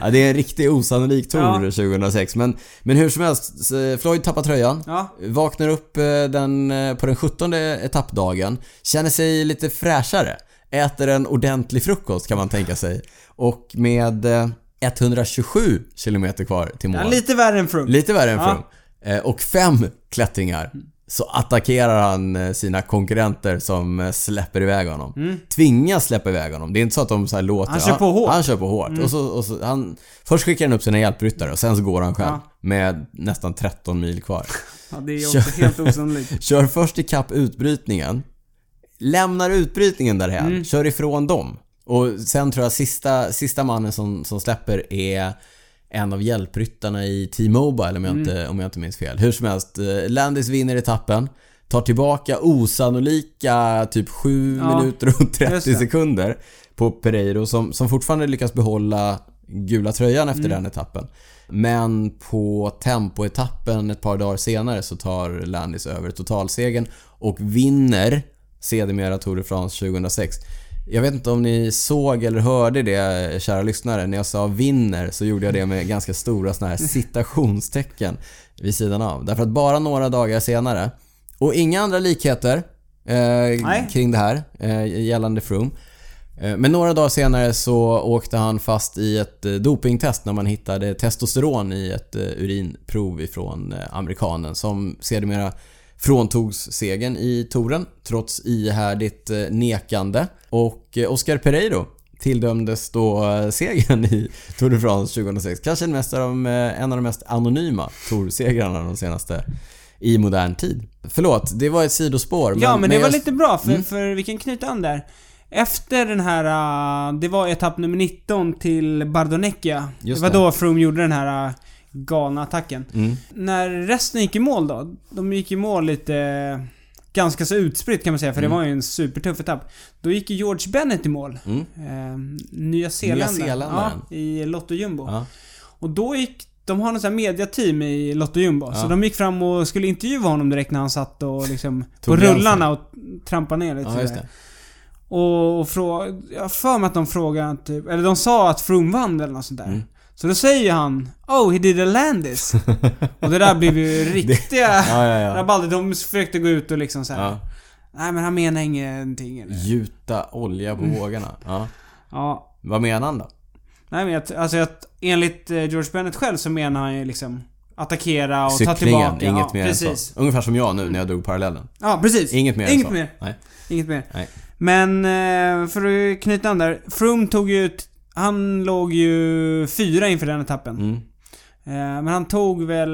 Ja, det är en riktigt osannolik tour Ja. 2006. Men, men hur som helst, Floyd tappar tröjan. Ja. Vaknar upp eh, den, eh, på den 17 etappdagen. Känner sig lite fräschare. Äter en ordentlig frukost kan man tänka sig. Och med eh, 127 km kvar till mål. Ja, lite värre än Froome. Lite värre än. Froome. Eh, Och fem klättringar. Så attackerar han eh, sina konkurrenter som eh, släpper iväg honom. Tvingas släppa iväg honom. Det är inte så att de så här låter... Mm. Han kör på hårt. Han kör på hårt. Och så, och så, han, först skickar han upp sina hjälpryttare och sen så går han själv. Ja. Med nästan 13 mil kvar. *laughs* Ja, det är också helt osannolikt. *laughs* Kör först ikapp utbrytningen. Lämnar utbrytningen därhän. Mm. Kör ifrån dem. Och sen tror jag sista, sista mannen som, som släpper är en av hjälpryttarna i T-Mobile om jag, Mm. inte, om jag inte minns fel. Hur som helst, eh, Landis vinner etappen. Tar tillbaka osannolika typ 7 Ja, minuter och just 30 det. sekunder på Pereiro som, som fortfarande lyckas behålla gula tröjan efter Mm. den etappen. Men på tempoetappen ett par dagar senare så tar Landis över totalsegern och vinner sedermera Tour de France 2006. Jag vet inte om ni såg eller hörde det, kära lyssnare. När jag sa vinner så gjorde jag det med ganska stora såna här citationstecken vid sidan av. Därför att bara några dagar senare, och inga andra likheter eh, kring det här eh, gällande Froome. Eh, Men några dagar senare så åkte han fast i ett eh, dopingtest när man hittade testosteron i ett eh, urinprov ifrån eh, amerikanen som sedermera fråntogs segern i touren trots ihärdigt eh, nekande. Och eh, Oscar Pereiro tilldömdes då eh, segern i Tour de France 2006. Kanske den mest av de, en av de mest anonyma Tour-segrarna de senaste i modern tid. Förlåt, det var ett sidospår. ja, men det var jag- lite bra för, Mm. för vi kan knyta an där. Efter den här, uh, det var etapp nummer 19 till Bardonecchia. Just det var det. då Froome gjorde den här galna attacken. Mm. När resten gick i mål då, de gick i mål lite ganska så utspritt kan man säga, för Mm. det var ju en supertuff etapp. Då gick ju George Bennett i mål. Mm. Eh, Nya. Zeeländaren. Ja, i Lotto Jumbo. Ja. Och då gick de har något sånt här mediateam i Lotto Jumbo. Ja. Så de gick fram och skulle intervjua honom direkt när han satt och liksom på rullarna och trampade ner lite Ja, sådär. Och, och frå, jag har för mig att de frågade typ, eller de sa att Froome vann eller något sånt där. Mm. Så då säger han Oh, he did a Landis. och det där blev ju *laughs* riktiga Ja, ja, ja. rabalder. De försökte gå ut och liksom så här. ja. Nej men han menar ingenting eller? Gjuta olja Mm. på vågorna. Ja. Ja. Vad menar han då? Nej men jag, alltså att enligt eh, George Bennett själv så menar han ju liksom attackera och ta Cyklingen, tillbaka. inget ja, mer precis. än så. Ungefär som jag nu när jag drog parallellen. Ja, precis. Inget mer än Inget så. mer. Nej. Inget mer. Nej. Men eh, för att knyta an där. Froome tog ju... ett- Han låg ju fyra inför den etappen. Mm. Eh, men han tog väl...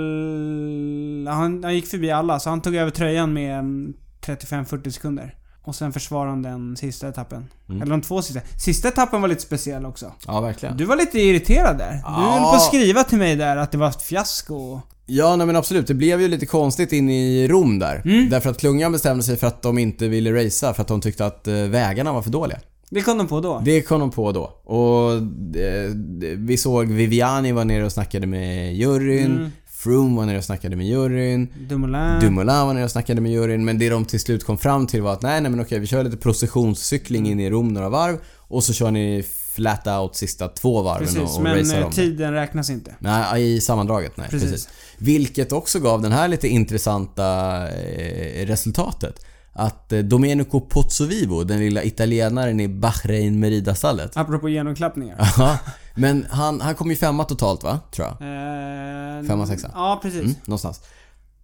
Han, han gick förbi alla, så han tog över tröjan med mm, 35-40 sekunder. Och sen försvarade han den sista etappen. Mm. Eller de två sista. Sista etappen var lite speciell också. Ja, verkligen. Du var lite irriterad där. Du Ja. höll på att skriva till mig där att det var ett fiasko. Ja, nej men absolut. Det blev ju lite konstigt in i Rom där. Mm. Därför att klungan bestämde sig för att de inte ville racea för att de tyckte att eh, vägarna var för dåliga. Det kom de på då. Det kom de på då. Och eh, vi såg Viviani var nere och snackade med juryn. Mm. Froome var nere och snackade med juryn. Dumoulin. Dumoulin var nere och snackade med juryn. Men det de till slut kom fram till var att nej, nej men okej, vi kör lite processionscykling in i Rom några varv. Och så kör ni flat out sista två varven Precis, och, och men eh, dem. tiden räknas inte. Nej, i sammandraget. Nej, Precis. precis. Vilket också gav den här lite intressanta eh, resultatet. Att eh, Domenico Pozzovivo, den lilla italienaren i Bahrain Merida-stallet. Apropå genomklappningar. *laughs* Ja, men han, han kom ju femma totalt va? Tror jag. Eh, Femma, sexa. Ja, precis. Mm, någonstans.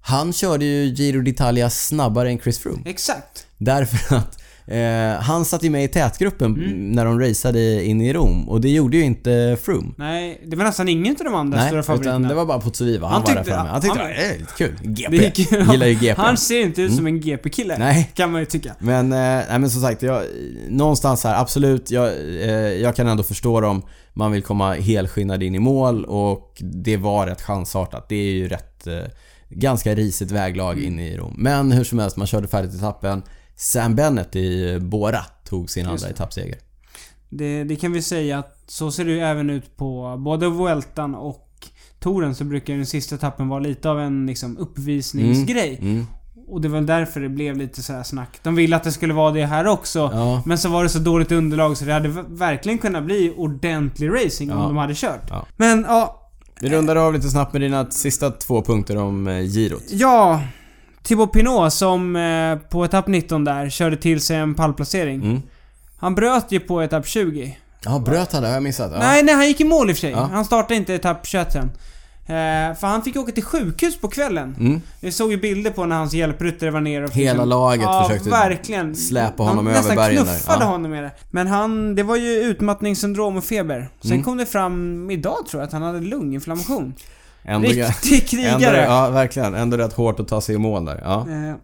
Han körde ju Giro d'Italia snabbare än Chris Froome. Exakt. Därför att eh, han satt ju med i tätgruppen Mm. när de raceade in i Rom. Och det gjorde ju inte Froome. Nej, det var nästan ingen av de andra Nej, stora favoriterna. utan det var bara Pozzovivo. Han, Han var där framme. Han tyckte han- det är lite kul. GP. Gick, Gillar ju GP. Han ser inte ut som en GP-kille. Nej. Kan man ju tycka. Men, eh, nej men som sagt, jag, någonstans här, absolut, jag, eh, jag kan ändå förstå dem. Man vill komma helskinnad in i mål och det var rätt chansartat. Det är ju rätt, eh, ganska risigt väglag Mm. in i Rom. Men hur som helst, man körde färdigt etappen. Sam Bennett i Bora tog sin andra etappseger. Det, det kan vi säga att så ser det ju även ut på både Vueltan och Touren så brukar den sista etappen vara lite av en liksom uppvisningsgrej. Mm. Och det var därför det blev lite så här snack. De ville att det skulle vara det här också. Ja. Men så var det så dåligt underlag så det hade verkligen kunnat bli ordentlig racing om Ja. de hade kört. Ja. Men ja, Vi rundar av lite snabbt med dina sista två punkter om eh, girot. ja. Thibaut Pinot som eh, på etapp 19 där körde till sig en pallplacering. Mm. Han bröt ju på etapp 20. Ja, bröt han det? Har jag missat? Ja. Nej, nej, han gick i mål i och för sig. Ja. Han startade inte etapp 21 sen. Eh, för han fick åka till sjukhus på kvällen. Mm. Vi såg ju bilder på när hans hjälpryttare var nere och Hela laget ja, försökte verkligen. släpa honom han över bergen nästan där. knuffade Ja. honom med det. Men han, det var ju utmattningssyndrom och feber. Sen Mm. kom det fram idag tror jag att han hade lunginflammation. Ändå, Riktig krigare. ändå, ja, verkligen. Ändå rätt hårt att ta sig i mål där. Ja. Eh,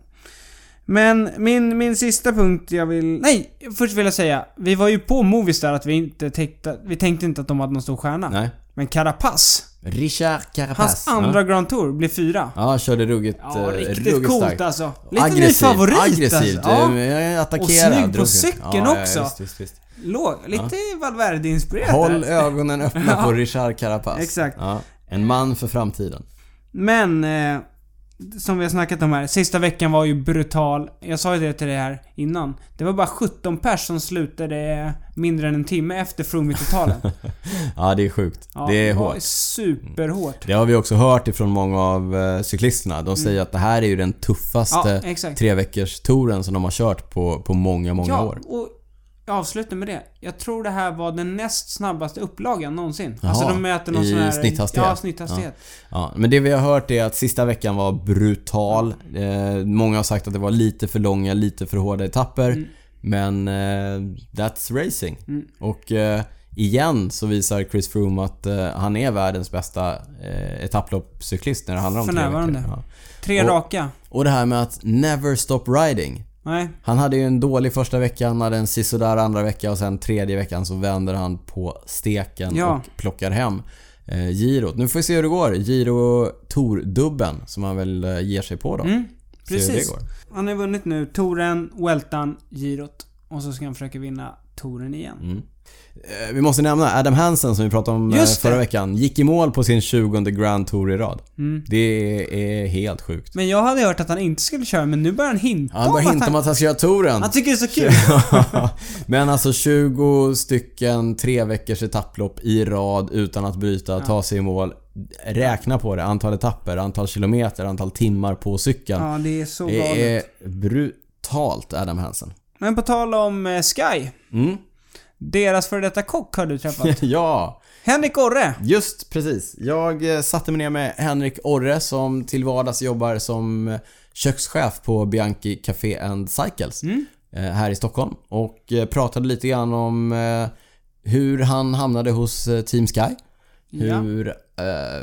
Men min, min sista punkt jag vill... Nej! Först vill jag säga. Vi var ju på Movistar att vi inte tänkte... Vi tänkte inte att de hade någon stor stjärna. Nej. Men Carapaz. Richard Carapaz. Hans andra Grand Tour blev fyra. Ja, körde ruggigt, Ja, eh, riktigt ruggigt coolt starkt. alltså. Lite ny Aggressiv, favorit aggressivt. alltså. Ja. Ja. Attackera. Och snygg på cykeln ja, också. Ja, visst, visst, visst. Låg, lite Valverde-inspirerat Håll där. ögonen öppna Ja. *laughs* på Richard Carapaz. Exakt. Ja. En man för framtiden. Men, eh, som vi har snackat om här. Sista veckan var ju brutal. Jag sa ju det till dig här innan. Det var bara 17 pers som slutade mindre än en timme efter Froome i totalen. Ja, det är sjukt. Ja, det är var hårt. superhårt. Det har vi också hört ifrån många av eh, cyklisterna. De säger att det här är ju den Mm. Ja, tuffaste exakt. tre veckors touren som de har kört på, på många, många ja, år. och jag avslutar med det. Jag tror det här var den näst snabbaste upplagan någonsin. Jaha, alltså de mäter någon i sån här... snitthastighet? Ja, snitthastighet. Ja, men det vi har hört är att sista veckan var brutal. Eh, många har sagt att det var lite för långa, lite för hårda etapper. Mm. Men eh, that's racing. Mm. Och eh, igen så visar Chris Froome att eh, han är världens bästa eh, etapploppscyklist när det handlar om För tre närvarande. veckor. Ja. Tre Och- raka. Och det här med att never stop riding. Nej. Han hade ju en dålig första vecka, han hade en sisådär andra vecka och sen tredje veckan så vänder han på steken Ja. och plockar hem eh, girot. Nu får vi se hur det går. Giro Tour-dubben som han väl eh, ger sig på då. Mm, precis. Han har vunnit nu Touren, Weltan, Girot. Och så ska han försöka vinna Touren igen. Mm. Eh, Vi måste nämna Adam Hansen som vi pratade om eh, förra veckan. Gick i mål på sin 20 Grand Tour i rad. Mm. Det är helt sjukt. Men jag hade hört att han inte skulle köra, men nu börjar han hinta Han börjar om hinta att om han, att han ska göra touren. han tycker det är så kul. *laughs* Men alltså 20 stycken tre veckors etapplopp i rad utan att bryta, ta sig i mål. Räkna på det. Antal etapper, antal kilometer, antal timmar på cykeln. Ja, det är så galet. det är brutalt Adam Hansen. Men på tal om eh, Sky. Mm. Deras före detta kock har du träffat. *laughs* ja, Henrik Orre. just precis. Jag eh, satte mig ner med Henrik Orre som till vardags jobbar som eh, kökschef på Bianchi Café and Cycles Mm. eh, här i Stockholm. Och pratade lite grann om hur han hamnade hos Team Sky. Ja. Hur, eh,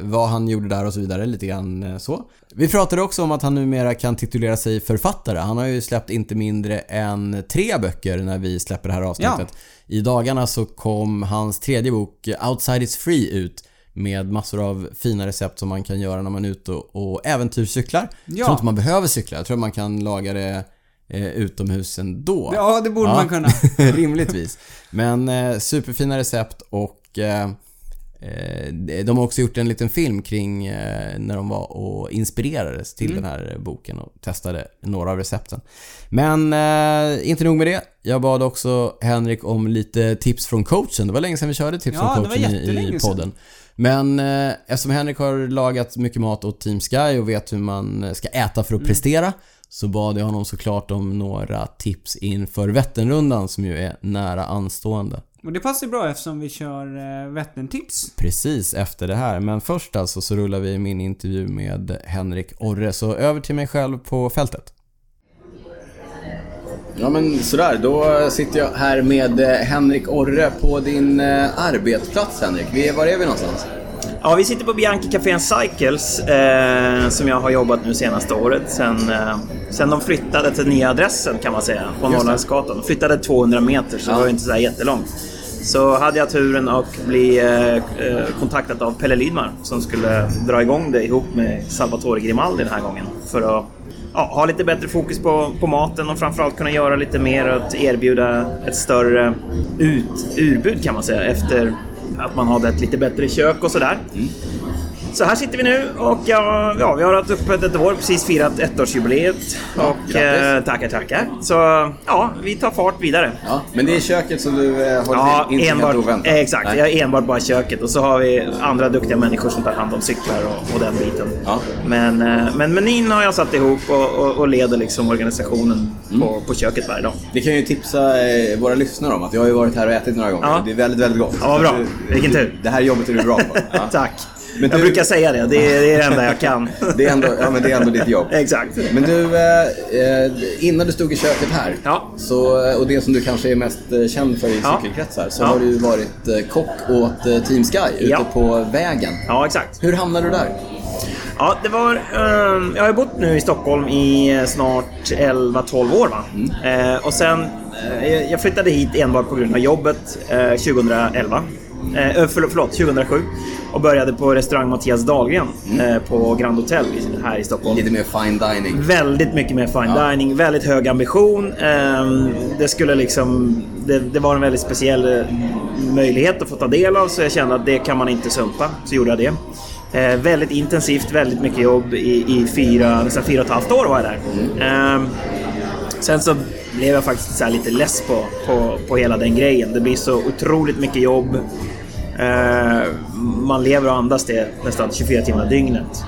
vad han gjorde där och så vidare, lite grann eh, så. Vi pratade också om att han numera kan titulera sig författare. Han har ju släppt inte mindre än tre böcker när vi släpper det här avsnittet. I dagarna så kom hans tredje bok Outside is Free ut med massor av fina recept som man kan göra när man är ute och, äventyrscyklar. Jag Ja. tror inte man behöver cykla, jag tror man kan laga det eh, utomhus ändå. Ja, det borde Ja. man kunna. *laughs* Rimligtvis. Men eh, superfina recept och eh, de har också gjort en liten film kring eh, när de var och inspirerades till Mm. den här boken och testade några av recepten. Men eh, inte nog med det. Jag bad också Henrik om lite tips från coachen. Det var länge sedan vi körde tips Ja, från coachen i, podden. Men eh, eftersom Henrik har lagat mycket mat åt Team Sky och vet hur man ska äta för att Mm. prestera så bad jag honom såklart om några tips inför Vätternrundan som ju är nära anstående. Och det passar ju bra eftersom vi kör eh, Vättern-tips. Precis efter det här. Men först alltså så rullar vi min intervju med Henrik Orre. Så över till mig själv på fältet. Ja men sådär, då sitter jag här med eh, Henrik Orre på din eh, arbetsplats Henrik. Vi, var är vi någonstans? Ja, vi sitter på Bianchi Café and Cycles eh, som jag har jobbat nu senaste året sen, eh, sen de flyttade till nya adressen kan man säga på. Norrlandsgatan. De flyttade 200 meter så Ja. det var ju inte så jättelångt. Så hade jag turen att bli eh, eh, kontaktad av Pelle Lydmar som skulle dra igång det ihop med Salvatore Grimaldi den här gången. För att ja, ha lite bättre fokus på, på maten och framförallt kunna göra lite mer och att erbjuda ett större ut, urbud kan man säga efter att man hade ett lite bättre kök och sådär. Mm. Så här sitter vi nu och ja, ja, vi har haft öppet ett år, precis firat ettårsjubileet. Och eh, tackar, tackar. Så ja, vi tar fart vidare. Ja, men det är köket som du eh, har Ja, inte enbart, helt oväntat. eh, exakt. Nej. Jag är enbart bara köket och så har vi andra duktiga människor som tar hand om cyklar och, och den biten. Ja. Men, eh, men menyn har jag satt ihop och, och, och leder liksom organisationen Mm. på, på köket varje dag. Vi kan ju tipsa eh, våra lyssnare om att jag har ju varit här och ätit några gånger. Ja. Det är väldigt, väldigt gott. Ja, vad bra. Du- Vilken du- tur. Det här jobbet är du bra på. *laughs* Ja. Tack. Men jag du- brukar säga det. Det är, det är det enda jag kan. *laughs* Det är ändå, ja, men det är ändå ditt jobb. Exakt. Men du, eh, eh, innan du stod i köket här, Ja. så, eh, och det som du kanske är mest eh, känd för i Ja. cykelkretsar, så Ja. har du varit eh, kock åt eh, Team Sky ute Ja. på vägen. Ja, exakt. Hur hamnade du där? Ja, det var... ehm, jag har bott nu i Stockholm i eh, snart 11-12 år va. Eh, och sen... Eh, jag- jag flyttade hit enbart på grund av jobbet eh, 2011. Eh, eh, förlåt, förlåt, 2007. Och började på restaurang Mattias Dahlgren eh, på Grand Hotel här i Stockholm. Lite mer fine dining. Väldigt mycket mer fine Ja. dining, väldigt hög ambition. Ehm, det skulle liksom... Det, det var en väldigt speciell eh, möjlighet att få ta del av så jag kände att det kan man inte sumpa. Så gjorde jag det. Eh, väldigt intensivt, väldigt mycket jobb i, i fyra, nästan fyra och ett halvt år var jag där. Ehm, sen så blev jag faktiskt så här lite less på, på, på hela den grejen. Det blir så otroligt mycket jobb. Eh, man lever och andas det nästan 24 timmar dygnet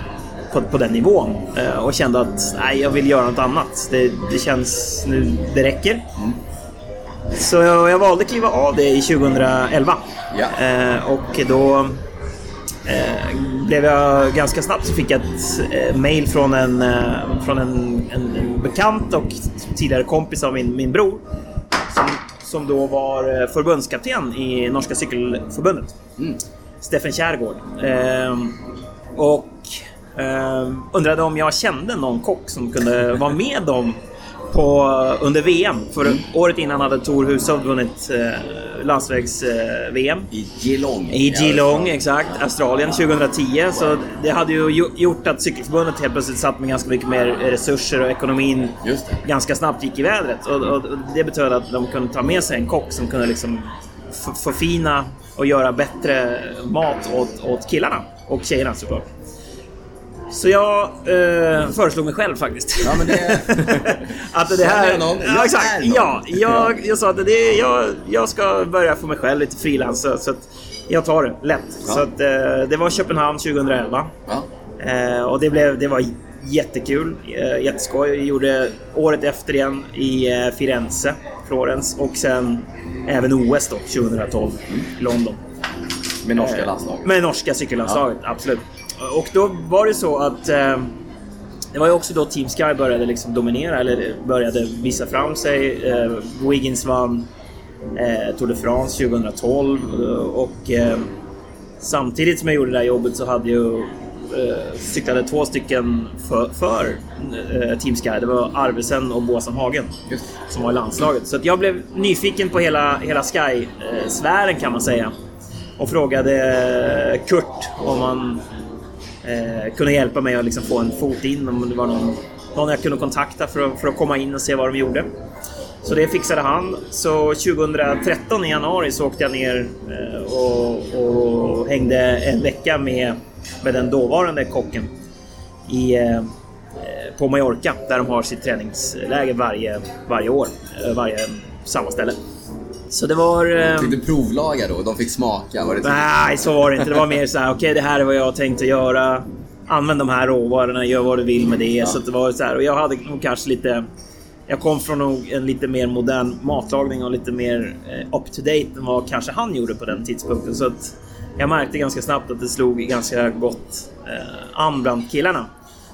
på, på den nivån. Eh, och kände att nej, jag vill göra något annat. Det, det känns nu, det räcker. Så jag, jag valde att kliva av det i 2011. Ja. Eh, och då eh, blev jag ganska snabbt så fick jag ett eh, mail från en, eh, från en, en, en bekant och tidigare kompis av min, min bror. Som, som då var eh, förbundskapten i Norska Cykelförbundet. Steffen Kärgård. Eh, och eh, undrade om jag kände någon kock som kunde vara med dem på, under VM. För året innan hade Tor Hushovd vunnit eh, landsvägs-VM. I Geelong. I Geelong, exakt. Australien 2010. Så det hade ju gjo- gjort att Cykelförbundet helt plötsligt satt med ganska mycket mer resurser och ekonomin ganska snabbt gick i vädret. Och, och det betöd att de kunde ta med sig en kock som kunde liksom förfina och göra bättre mat åt, åt killarna och tjejerna såklart. Så jag eh, föreslog mig själv faktiskt. Ja, men det... *laughs* att det här... är någon. Ja, exakt. är någon. Ja, jag, jag sa att det, jag, jag ska börja få mig själv lite frilans. Så, att jag tar det lätt. Ja. Så att, eh, det var Köpenhamn 2011. Ja. Eh, och det, blev, det var jättekul. Eh, jätteskoj. Jag gjorde året efter igen i eh, Firenze, Florens och sen även OS då 2012 i London. Med norska Eh, landslaget. Med norska cykellandslaget, absolut. Och då var det så att eh, det var ju också då Team Sky började liksom dominera, eller började visa fram sig. Eh, Wiggins vann eh, Tour de France 2012 eh, och eh, samtidigt som jag gjorde det där jobbet så hade jag eh, cyklade två stycken för, för eh, Team Sky. Det var Arvesen och Boasan Hagen Just. som var i landslaget. Så jag blev nyfiken på hela, hela Sky-sfären kan man säga. Och frågade Kurt om han eh, kunde hjälpa mig att liksom få en fot in. Om det var någon, någon jag kunde kontakta för att, för att komma in och se vad de gjorde. Så det fixade han. Så 2013 i januari så åkte jag ner eh, och, och hängde en vecka med, med den dåvarande kocken i, eh, eh på Mallorca där de har sitt träningsläger varje, varje år. Varje samma ställe. Så det var... eh, Fick du provlaga då? De fick smaka? Var det Nej, så var det inte. Det var mer så här, okej det här är vad jag har tänkt att göra. Använd de här råvarorna, gör vad du vill med det. Så att det var så här, och jag hade nog kanske lite... Jag kom från en lite mer modern matlagning och lite mer eh, up to date än vad kanske han gjorde på den tidpunkten. Så att jag märkte ganska snabbt att det slog ganska gott eh, an bland killarna.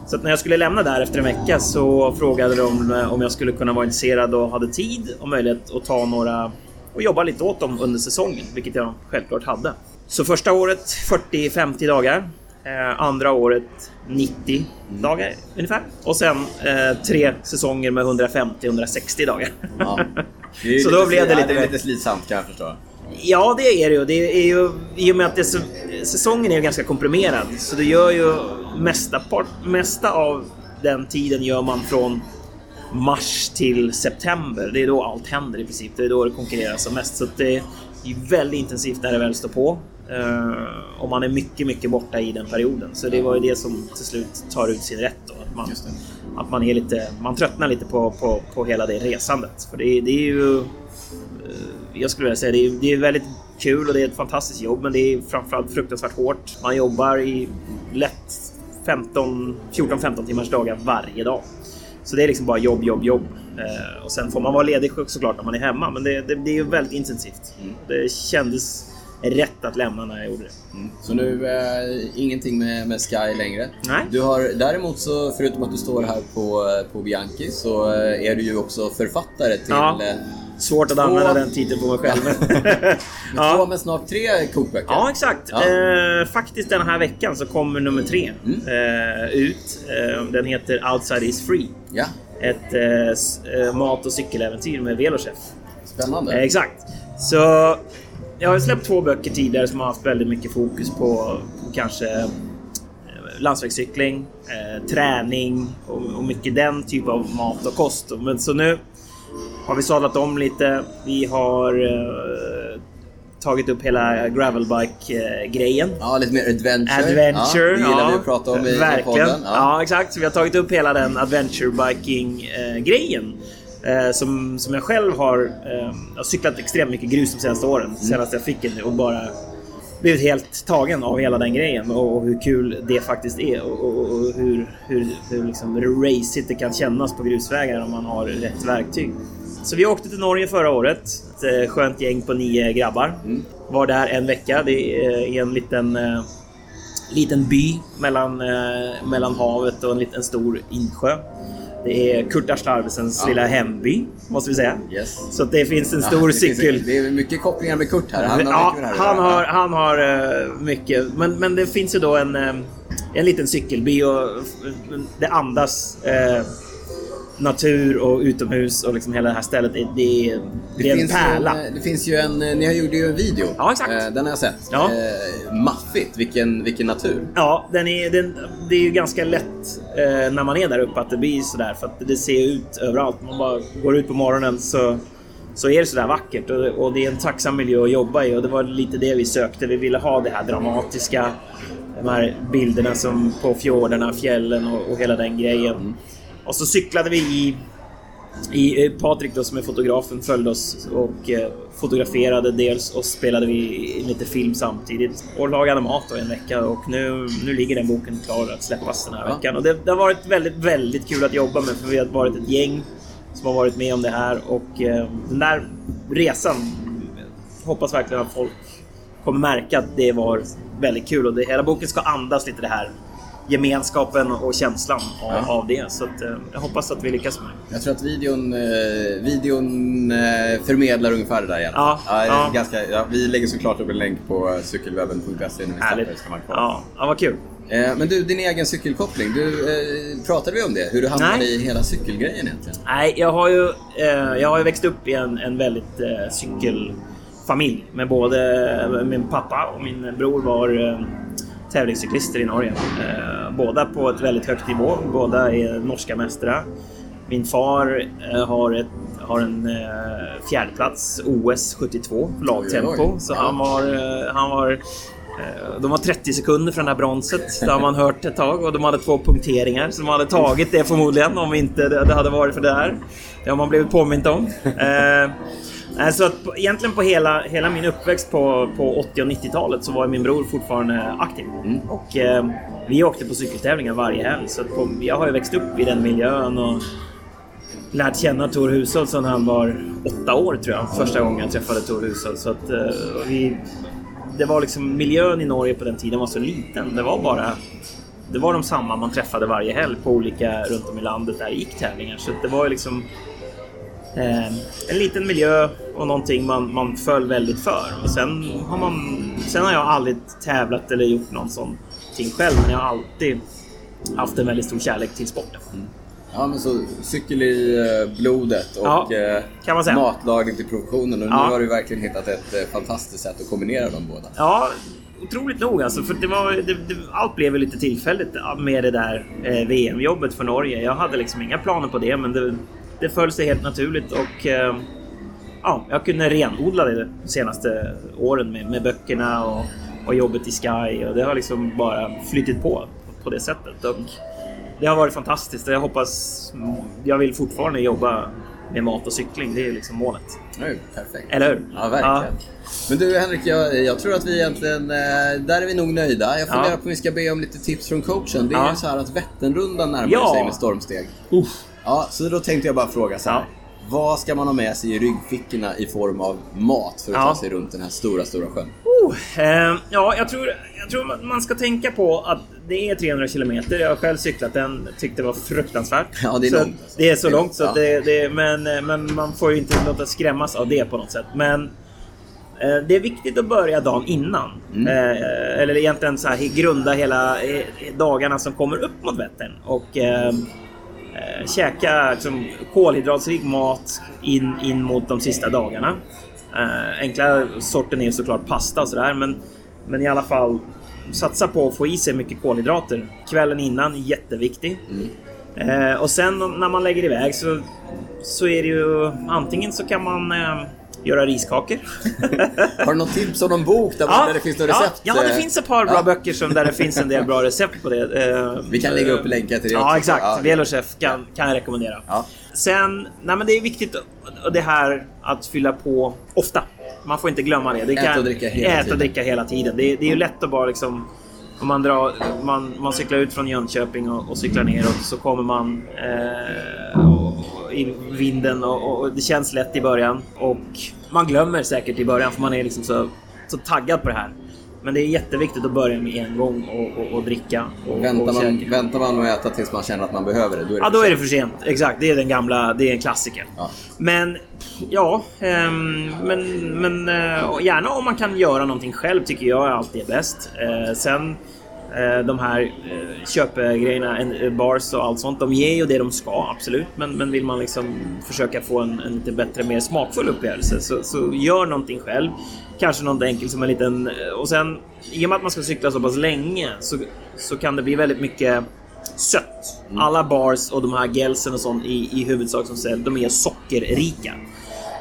Så när jag skulle lämna där efter en vecka så frågade de eh, om jag skulle kunna vara intresserad och hade tid och möjlighet att ta några och jobba lite åt dem under säsongen, vilket jag självklart hade. Så första året 40-50 dagar. Eh, andra året 90 dagar ungefär. Och sen eh, tre säsonger med 150-160 dagar. Ja. Så då blev det lite ja, det är *laughs* lite slitsamt kan jag förstå. Ja, det är det ju. Det är ju I och med att är- säsongen är ju ganska komprimerad. Så det gör ju mesta, part, mesta av den tiden gör man från mars till september. Det är då allt händer i princip. Det är då det konkurreras som mest. Så det är väldigt intensivt när det väl står på. Eh, och man är mycket, mycket borta i den perioden. Så det var ju det som till slut tar ut sin rätt. Då. Att man, att man, är lite, man tröttnar lite på, på, på hela det resandet. För det, det är ju... eh, Jag skulle vilja säga det är, det är väldigt kul och det är ett fantastiskt jobb men det är framförallt fruktansvärt hårt. Man jobbar i lätt 15, 14-15 timmars dagar varje dag. Så det är liksom bara jobb, jobb, jobb. Eh, och sen får man vara ledig såklart när man är hemma men det, det, det är ju väldigt intensivt. Det kändes rätt att lämna när jag gjorde det. Mm. Så nu, eh, ingenting med, med Sky längre. Nej. Du har däremot så, förutom att du står här på, på Bianchi, så eh, är du ju också författare till Ja. Svårt att Två- använda den titeln på mig själv. Ja. *laughs* två men snart tre kokböcker. Ja, exakt. Ja. Eh, faktiskt den här veckan så kommer nummer tre eh, ut. Eh, den heter Outside is free. Ja, Ett eh, eh, mat och cykeläventyr med Velochef. spännande. Eh, exakt. Så jag har släppt två böcker tidigare som har haft väldigt mycket fokus på, på kanske landsvägscykling, eh, träning och, och mycket den typ av mat och kost. Men så nu har vi sadlat om lite. Vi har eh, tagit upp hela gravelbike-grejen. Ja, lite mer adventure. Adventure, ja, det gillar vi att prata om i, verkligen. podden. Ja. exakt. Så vi har tagit upp hela den adventure biking-grejen. Eh, som, som jag själv har, eh, jag har cyklat extremt mycket grus de senaste åren. Mm. Senast jag fick den och bara blivit helt tagen av hela den grejen och, hur kul det faktiskt är och, hur, hur, hur liksom racigt det kan kännas på grusvägar om man har rätt verktyg. Så vi åkte till Norge förra året. Ett eh, skönt gäng på nio grabbar. Mm. Var där en vecka. Det är en liten eh, liten by mellan, eh, mellan havet och en liten stor insjö. Det är Kurt Arsle Arvesens Ja. lilla hemby, måste vi säga. Yes. Så det finns en Ja, stor det finns- cykel... Det är mycket kopplingar med Kurt här. Han har ja, mycket det han har, han har eh, mycket. Men, men det finns ju då en, eh, en liten cykelby och det andas eh, natur och utomhus och liksom hela det här stället. Det, det, är- det, är en pärla. En, det finns ju en, ni har gjort ju en video. Ja, exakt. Eh, Den har jag sett. Ja. Eh, maffigt, vilken, vilken natur. Ja, den är, den, det är ju ganska lätt eh, när man är där uppe att det blir sådär för att det ser ut överallt. Man bara går ut på morgonen så så är det sådär vackert och, och det är en tacksam miljö att jobba i och det var lite det vi sökte. Vi ville ha det här dramatiska, de här bilderna som på fjordarna, fjällen och, och hela den grejen. Och så cyklade vi i i, eh, Patrik då som är fotografen följde oss och eh, fotograferade dels och spelade vi lite film samtidigt och lagade mat då i en vecka och nu, nu ligger den boken klar att släppas den här Ja. veckan. Och det, det har varit väldigt, väldigt kul att jobba med för vi har varit ett gäng som har varit med om det här och eh, den där resan hoppas verkligen att folk kommer märka att det var väldigt kul och det, hela boken ska andas lite det här gemenskapen och känslan av, Ja. av det. Så att, eh, jag hoppas att vi lyckas med det. Jag tror att videon, eh, videon eh, förmedlar ungefär det där igen. Ja, är ja. Ganska, ja, vi lägger såklart upp en länk på cykelwebben.se när vi släpper Härligt. det. Ska man kolla. Ja, ja, vad kul. Eh, men du, din egen cykelkoppling. Du, eh, pratade vi om det? Hur du hamnade Nej. i hela cykelgrejen egentligen? Nej, jag har ju, eh, jag har ju växt upp i en, en väldigt eh, cykelfamilj. Med både min pappa och min bror var eh, tävlingscyklister i Norge. Eh, båda på ett väldigt högt nivå. Båda är norska mästare. Min far eh, har, ett, har en eh, fjärdeplats OS 72 lagtempo. Så han var, han var de var 30 sekunder från det här bronset. Det har man hört ett tag. Och de hade två punkteringar. Så de hade tagit det förmodligen om inte det det hade varit för det här. Det har man blivit påmint om. Eh, så att egentligen på hela, hela min uppväxt på, på 80 och 90-talet så var min bror fortfarande aktiv. Och eh, vi åkte på cykeltävlingar varje helg. Så på, jag har ju växt upp i den miljön. Och, lärt känna Tor Hushovd sedan han var åtta år tror jag. Första gången jag träffade Tor Hushovd. Så att, eh, vi, det var liksom miljön i Norge på den tiden var så liten. Det var bara det var de samma man träffade varje helg på olika runt om i landet där det gick tävlingar. Så det var ju liksom eh, en liten miljö och någonting man, man föll väldigt för. Och sen har, man, sen har jag aldrig tävlat eller gjort någon sån ting själv. Men jag har alltid haft en väldigt stor kärlek till sporten. Ja, men så cykel i eh, blodet och Ja, eh, matlagning till professionen. Och Ja. nu har du verkligen hittat ett eh, fantastiskt sätt att kombinera de båda. Ja, otroligt nog alltså. För det var, det, det, allt blev lite tillfälligt med det där VM-jobbet för Norge. Jag hade liksom inga planer på det, men det, det föll sig helt naturligt och eh, ja, jag kunde renodla det de senaste åren med, med böckerna och, och jobbet i Sky och det har liksom bara flyttit på på det sättet. Och det har varit fantastiskt och jag hoppas... Jag vill fortfarande jobba med mat och cykling. Det är liksom målet. Nu, perfekt. Eller hur? Ja, verkligen. Men du Henrik, jag, jag tror att vi egentligen, eh, där är vi nog nöjda. Jag funderar Ja. på om vi ska be om lite tips från coachen. Det är Ja. ju så här att Vätternrundan närmar Ja. sig med stormsteg. Uff. Ja, så då tänkte jag bara fråga så här. Ja. Vad ska man ha med sig i ryggfickorna i form av mat för att Ja. ta sig runt den här stora, stora sjön? Oh, eh, ja, jag tror, jag tror man- ska tänka på att det är 300 kilometer. Jag har själv cyklat den, tyckte det var fruktansvärt. Ja, det är så långt, alltså. Det är så långt, så ja. det, det, men, men man får ju inte låta skrämmas av det på något sätt. Men eh, det är viktigt att börja dagen innan. Mm. Eh, eller egentligen så här, grunda hela eh, dagarna som kommer upp mot Vättern. Och eh, käka liksom, kolhydratsrik mat in, in mot de sista dagarna. Eh, enkla sorten är såklart pasta och sådär, men, men i alla fall satsa på att få i sig mycket kolhydrater. Kvällen innan, jätteviktig. Eh, och sen när man lägger iväg så, så är det ju antingen så kan man eh, göra riskakor. *laughs* Har du något tips om någon bok där, där det finns några recept? Ja, ja, det finns ett par bra Ja. böcker som, där det finns en del bra recept på det. *laughs* Vi kan lägga upp länkar till det Ja, också. exakt. Ja. Velochef kan, kan jag rekommendera. Ja. Sen, nej men det är viktigt och det här att fylla på ofta. Man får inte glömma det. det Äta och dricka hela äta tiden. och dricka hela tiden. Det, det är ju lätt att bara liksom... Om man, drar, man, man cyklar ut från Jönköping och, och cyklar neråt så kommer man eh, och, i vinden och, och det känns lätt i början. Och man glömmer säkert i början för man är liksom så, så taggad på det här. Men det är jätteviktigt att börja med en gång och, och, och dricka. Och, Väntar, och man, väntar man med att äta tills man känner att man behöver det, då är det Ja, då är det sent. för sent. Exakt, det är den gamla, det är en klassiker. Ja. Men ja, ehm, men, men och gärna om man kan göra någonting själv tycker jag alltid är bäst. Eh, sen de här eh, köpgrejerna, eh, bars och allt sånt, de ger ju det de ska, absolut. Men, men vill man liksom försöka få en, en lite bättre, mer smakfull upplevelse så, så gör någonting själv. Kanske något enkelt som en liten... Och sen, i och med att man ska cykla så pass länge så, så kan det bli väldigt mycket sött. Alla bars och de här gelsen och sånt i, i huvudsak som säljs, de är sockerrika.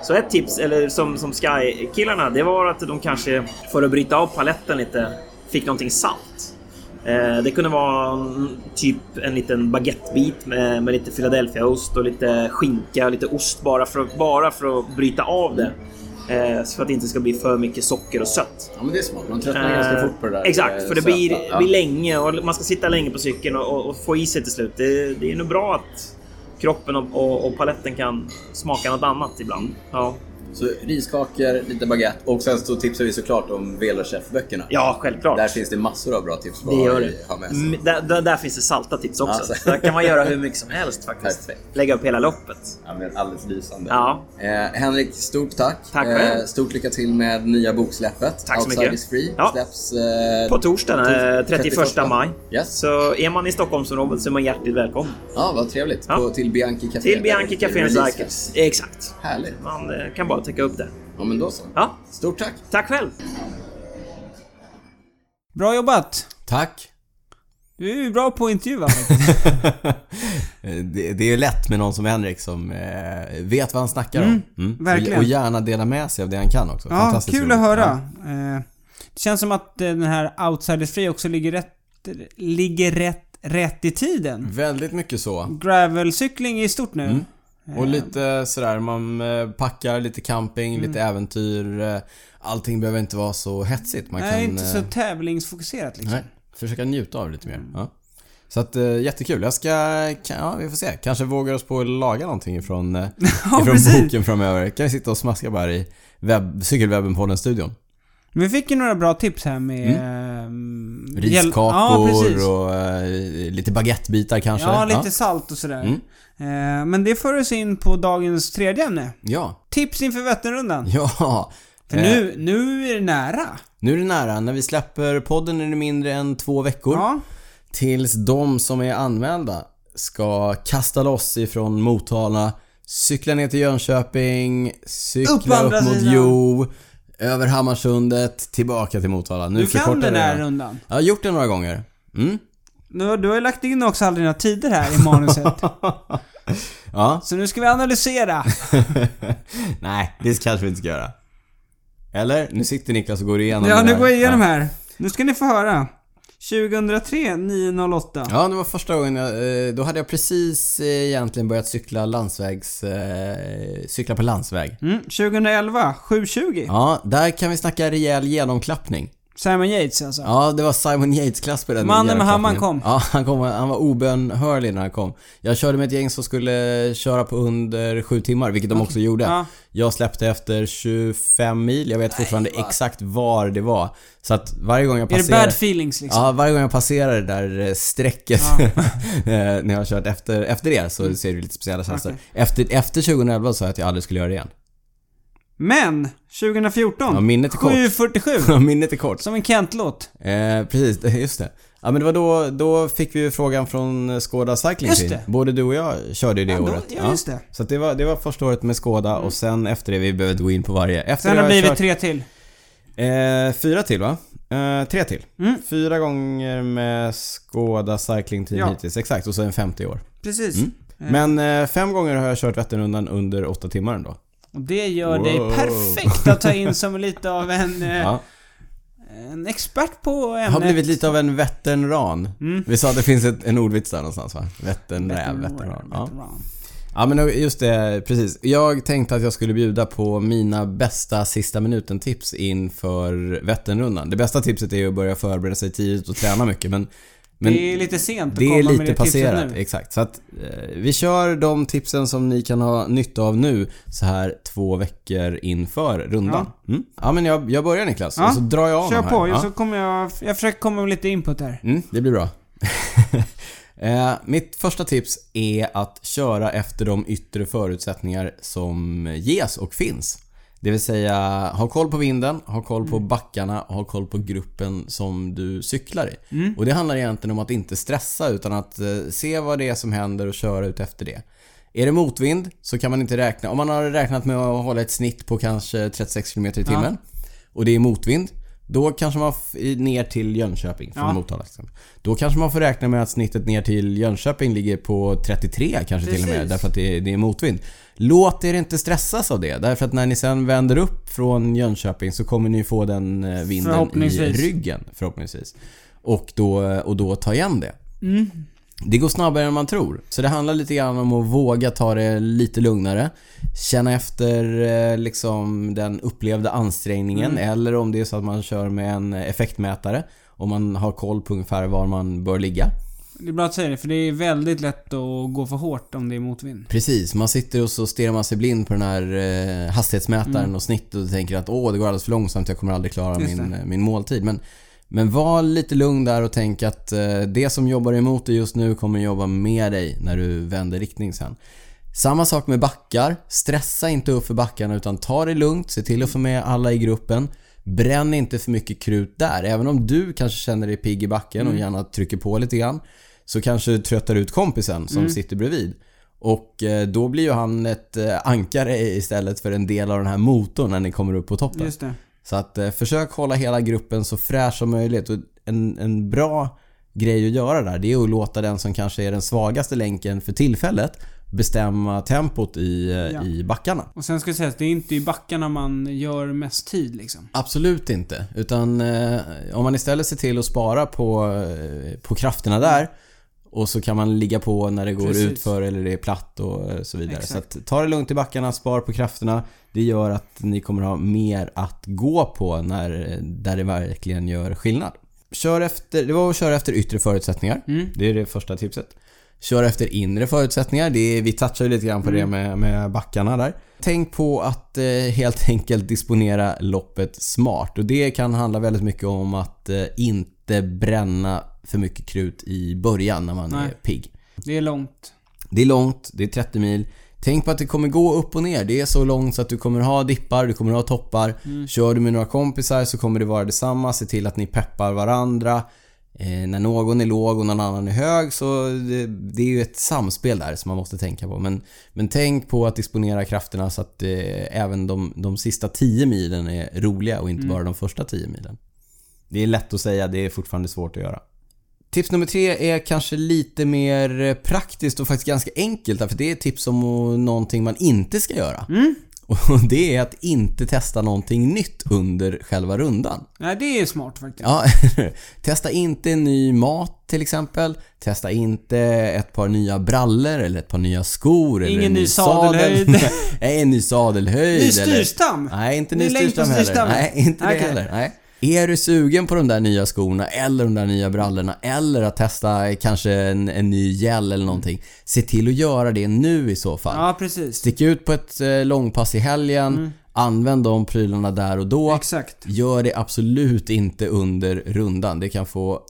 Så ett tips, eller som, som Sky-killarna, det var att de kanske för att bryta av paletten lite fick någonting salt. Eh, det kunde vara typ en liten baguettebit med, med lite Philadelphiaost och lite skinka, lite ost bara för, bara för att bryta av det. Eh, så att det inte ska bli för mycket socker och sött. Ja men det är smart. Man tröttnar ganska Eh, fort på det där. Exakt, eh, för det söta. blir, Ja. blir länge och man ska sitta länge på cykeln och, och, och få i sig till slut. Det, det är nog bra att kroppen och, och, och paletten kan smaka något annat ibland. Ja, Så riskakor, lite baguette och sen så tipsar vi såklart om Velochef-böckerna. ja självklart. Där finns det massor av bra tips det gör det. ha med sig. Mm, Där, där, finns det salta tips också. Ja, så- Där kan man göra hur mycket som helst faktiskt. Perfekt. Lägga upp hela loppet. Ja, men alldeles lysande. Ja. Eh, Henrik, stort tack. Tack själv. Eh, stort lycka till med nya boksläppet. Tack så Outside mycket. is free. Ja. Släpps eh, På torsdagen, eh, 31 maj. Yes. Så är man i Stockholmsområdet så är man hjärtligt välkommen. Ja, vad trevligt. Ja. På, till Bianchi Café. Till Bianchi Café. Exakt. Härligt. Man eh, kan bara täcka upp det. Ja, men då så. Ja, Stort tack. tack själv. Bra jobbat! Tack. Du är ju bra på att intervjua. *laughs* det, det är lätt med någon som Henrik som eh, vet vad han snackar om. Mm. verkligen. Och, gärna dela med sig av det han kan också. ja, Fantastiskt kul roligt. att höra. Ja. Eh, det känns som att eh, den här Outsiders Free också ligger rätt, ligger rätt, rätt i tiden. Väldigt mycket så. Gravelcykling är stort nu. Mm. Och lite sådär, man eh, packar lite camping, lite Mm. äventyr. eh, Allting behöver inte vara så hetsigt. Man Nej, kan... inte så eh, tävlingsfokuserat liksom. Nej, försöka njuta av det lite mer. Ja. Så att jättekul. Jag ska, ja vi får se. Kanske vågar oss på att laga någonting ifrån, *laughs* Ja, ifrån precis. boken framöver. Kan vi sitta och smaska bara i webb, cykelwebben på den studion. Vi fick ju några bra tips här med... Mm. Riskakor ja, och eh, lite baguettebitar kanske. Ja, lite salt och sådär. Mm. Eh, men det för oss in på dagens tredje ämne. Ja. Tips inför Vätternrundan. Ja. För Eh, nu, nu är det nära. nu är det nära. När vi släpper podden är det mindre än två veckor. Ja. Tills de som är anmälda ska kasta loss ifrån Motala, cykla ner till Jönköping, Upp cykla andra upp, mot. Jo, över Hammarsundet, tillbaka till Motala. Nu Du kan den här rundan. Jag har gjort det några gånger. Mm. Nu, du har ju lagt in också alla dina tider här i manuset. *laughs* Ja. Så nu ska vi analysera. *laughs* Nej, det kanske vi inte ska göra. Eller? Nu sitter Niklas och går igenom Ja, nu går jag igenom ja. här. Nu ska ni få höra. 2003, 908. Ja, det var första gången jag, eh, Då hade jag precis eh, egentligen börjat cykla landsvägs... eh, Cykla på landsväg. Mm, 2011, 720. Ja, där kan vi snacka rejäl genomklappning. Simon Yates alltså. Ja, det var Simon Yates-klass på den Mannen med hammaren kom. Ja, han, kom, han var obönhörlig när han kom. Jag körde med ett gäng som skulle köra på under sju timmar, vilket de också gjorde. Ja. Jag släppte efter 25 mil, jag vet fortfarande exakt var det var. Så att varje gång jag Är det bad feelings liksom? Ja, varje gång jag passerar det där eh, strecket Ja. *laughs* eh, när jag har kört efter, efter det så ser det lite speciella känslor. Okej. Efter, efter 2011 sa jag att jag aldrig skulle göra det igen. Men, 2014. Ja, minnet är kort. 747. *laughs* Minnet är kort. Som en Kent-låt. Eh, precis, *laughs* just det. Ja men det var då, då fick vi ju frågan från Skoda Cycling Just Team. det. Både du och jag körde ju det Ja, då- året. ja, just det. Mm. Så det, var, det var första året med Skoda och sen efter det, vi behöver inte gå in på varje. Efter Sen har det blivit kört, tre till. eh, fyra till va? Eh, tre till. Mm. Fyra gånger med Skoda Cycling Team Ja. hittills, exakt. Och så en 50 år. Precis. Mm. Men eh, fem gånger har jag kört Vätternrundan under åtta timmar ändå. Och det gör dig Wow. perfekt att ta in som lite av en, *laughs* eh, Ja. en expert på ämnet. Har blivit lite av en vätternran. Mm. Vi sa att det finns ett, en ordvits där någonstans va? Vätternräv, vätternran. Ja. Veteran. Ja men just det, precis. Jag tänkte att jag skulle bjuda på mina bästa sista minuten-tips inför Vätternrundan. Det bästa tipset är ju att börja förbereda sig tidigt och träna mycket men... men det är lite sent att det komma är med lite det tipset passerat, nu. exakt. Så att eh, vi kör de tipsen som ni kan ha nytta av nu så här två veckor inför rundan. Ja, mm. ja men jag, jag börjar Niklas, Ja, och så drar jag av Kör här. på, Ja. så kommer jag... Jag försöker komma med lite input här. Mm, det blir bra. *laughs* eh, mitt första tips är att köra efter de yttre förutsättningar som ges och finns. Det vill säga, ha koll på vinden, ha koll på backarna och ha koll på gruppen som du cyklar i. Mm. Och det handlar egentligen om att inte stressa utan att eh, se vad det är som händer och köra ut efter det. Är det motvind så kan man inte räkna, om man har räknat med att hålla ett snitt på kanske 36 km i timmen och det är motvind, Då kanske man ner till Jönköping från Ja. Motala. Då kanske man får räkna med att snittet ner till Jönköping ligger på 33 kanske till och med. Precis. Därför att det är, det är motvind. Låt er inte stressas av det. Därför att när ni sen vänder upp från Jönköping så kommer ni få den eh, vinden i ryggen förhoppningsvis. Och då, och då ta igen det. Mm. Det går snabbare än man tror. Så det handlar lite grann om att våga ta det lite lugnare. Känna efter eh, liksom den upplevda ansträngningen eller om det är så att man kör med en effektmätare. Om man har koll på ungefär var man bör ligga. Det är bra att säga det, för det är väldigt lätt att gå för hårt om det är motvind. Precis, man sitter och så stirrar man sig blind på den här eh, hastighetsmätaren och snittet och tänker att åh, det går alldeles för långsamt, jag kommer aldrig klara Just min, det. min måltid. Men, men var lite lugn där och tänk att eh, det som jobbar emot dig just nu kommer jobba med dig när du vänder riktning sen. Samma sak med backar. Stressa inte upp för backarna utan ta det lugnt, se till att få med alla i gruppen. Bränn inte för mycket krut där. Även om du kanske känner dig pigg i backen och gärna trycker på lite grann. Så kanske du tröttar ut kompisen som sitter bredvid. Och eh, då blir ju han ett eh, ankare istället för en del av den här motorn när ni kommer upp på toppen. Så att eh, försök hålla hela gruppen så fräsch som möjligt. Och en, en bra grej att göra där, det är att låta den som kanske är den svagaste länken för tillfället bestämma tempot i, eh, Ja. i backarna. Och sen ska jag säga att det är inte i backarna man gör mest tid liksom. Absolut inte. Utan eh, om man istället ser till att spara på, eh, på krafterna där och så kan man ligga på när det går Precis. utför eller det är platt och eh, så vidare. Exakt. Så att, ta det lugnt i backarna, spara på krafterna. Det gör att ni kommer ha mer att gå på när, där det verkligen gör skillnad. Kör efter, det var att köra efter yttre förutsättningar. Mm. Det är det första tipset. Kör efter inre förutsättningar. Det är, vi touchar lite grann på det med, med backarna där. Tänk på att eh, helt *laughs* enkelt disponera loppet smart. Och det kan handla väldigt mycket om att eh, inte bränna för mycket krut i början när man Nej. är pigg. Det är långt. Det är långt, det är 30 mil. Tänk på att det kommer gå upp och ner. Det är så långt så att du kommer ha dippar, du kommer ha toppar. Kör du med några kompisar så kommer det vara detsamma. Se till att ni peppar varandra. Eh, när någon är låg och någon annan är hög så det, det är ju ett samspel där som man måste tänka på. Men, men tänk på att disponera krafterna så att eh, även de, de sista 10 milen är roliga och inte bara de första 10 milen. Det är lätt att säga, det är fortfarande svårt att göra. Tips nummer tre är kanske lite mer eh, praktiskt och faktiskt ganska enkelt därför det är tips om någonting man inte ska göra. *laughs* Och det är att inte testa någonting nytt under själva rundan. Nej, det är smart faktiskt. Ja, *laughs* testa inte ny mat till exempel. Testa inte ett par nya brallor eller ett par nya skor. eller Ingen en ny sadel. sadelhöjd. *laughs* Nej, en ny sadelhöjd. Ny eller- styrstam! Nej, inte Ny ny styrstam heller. Nej, inte det Okej. heller. Nej. Är du sugen på de där nya skorna eller de där nya brallorna eller att testa kanske en, en ny gel eller någonting. Se till att göra det nu i så fall. Ja, precis. Stick ut på ett eh, långpass i helgen. Använd de prylarna där och då. Exakt. Gör det absolut inte under rundan. Det kan få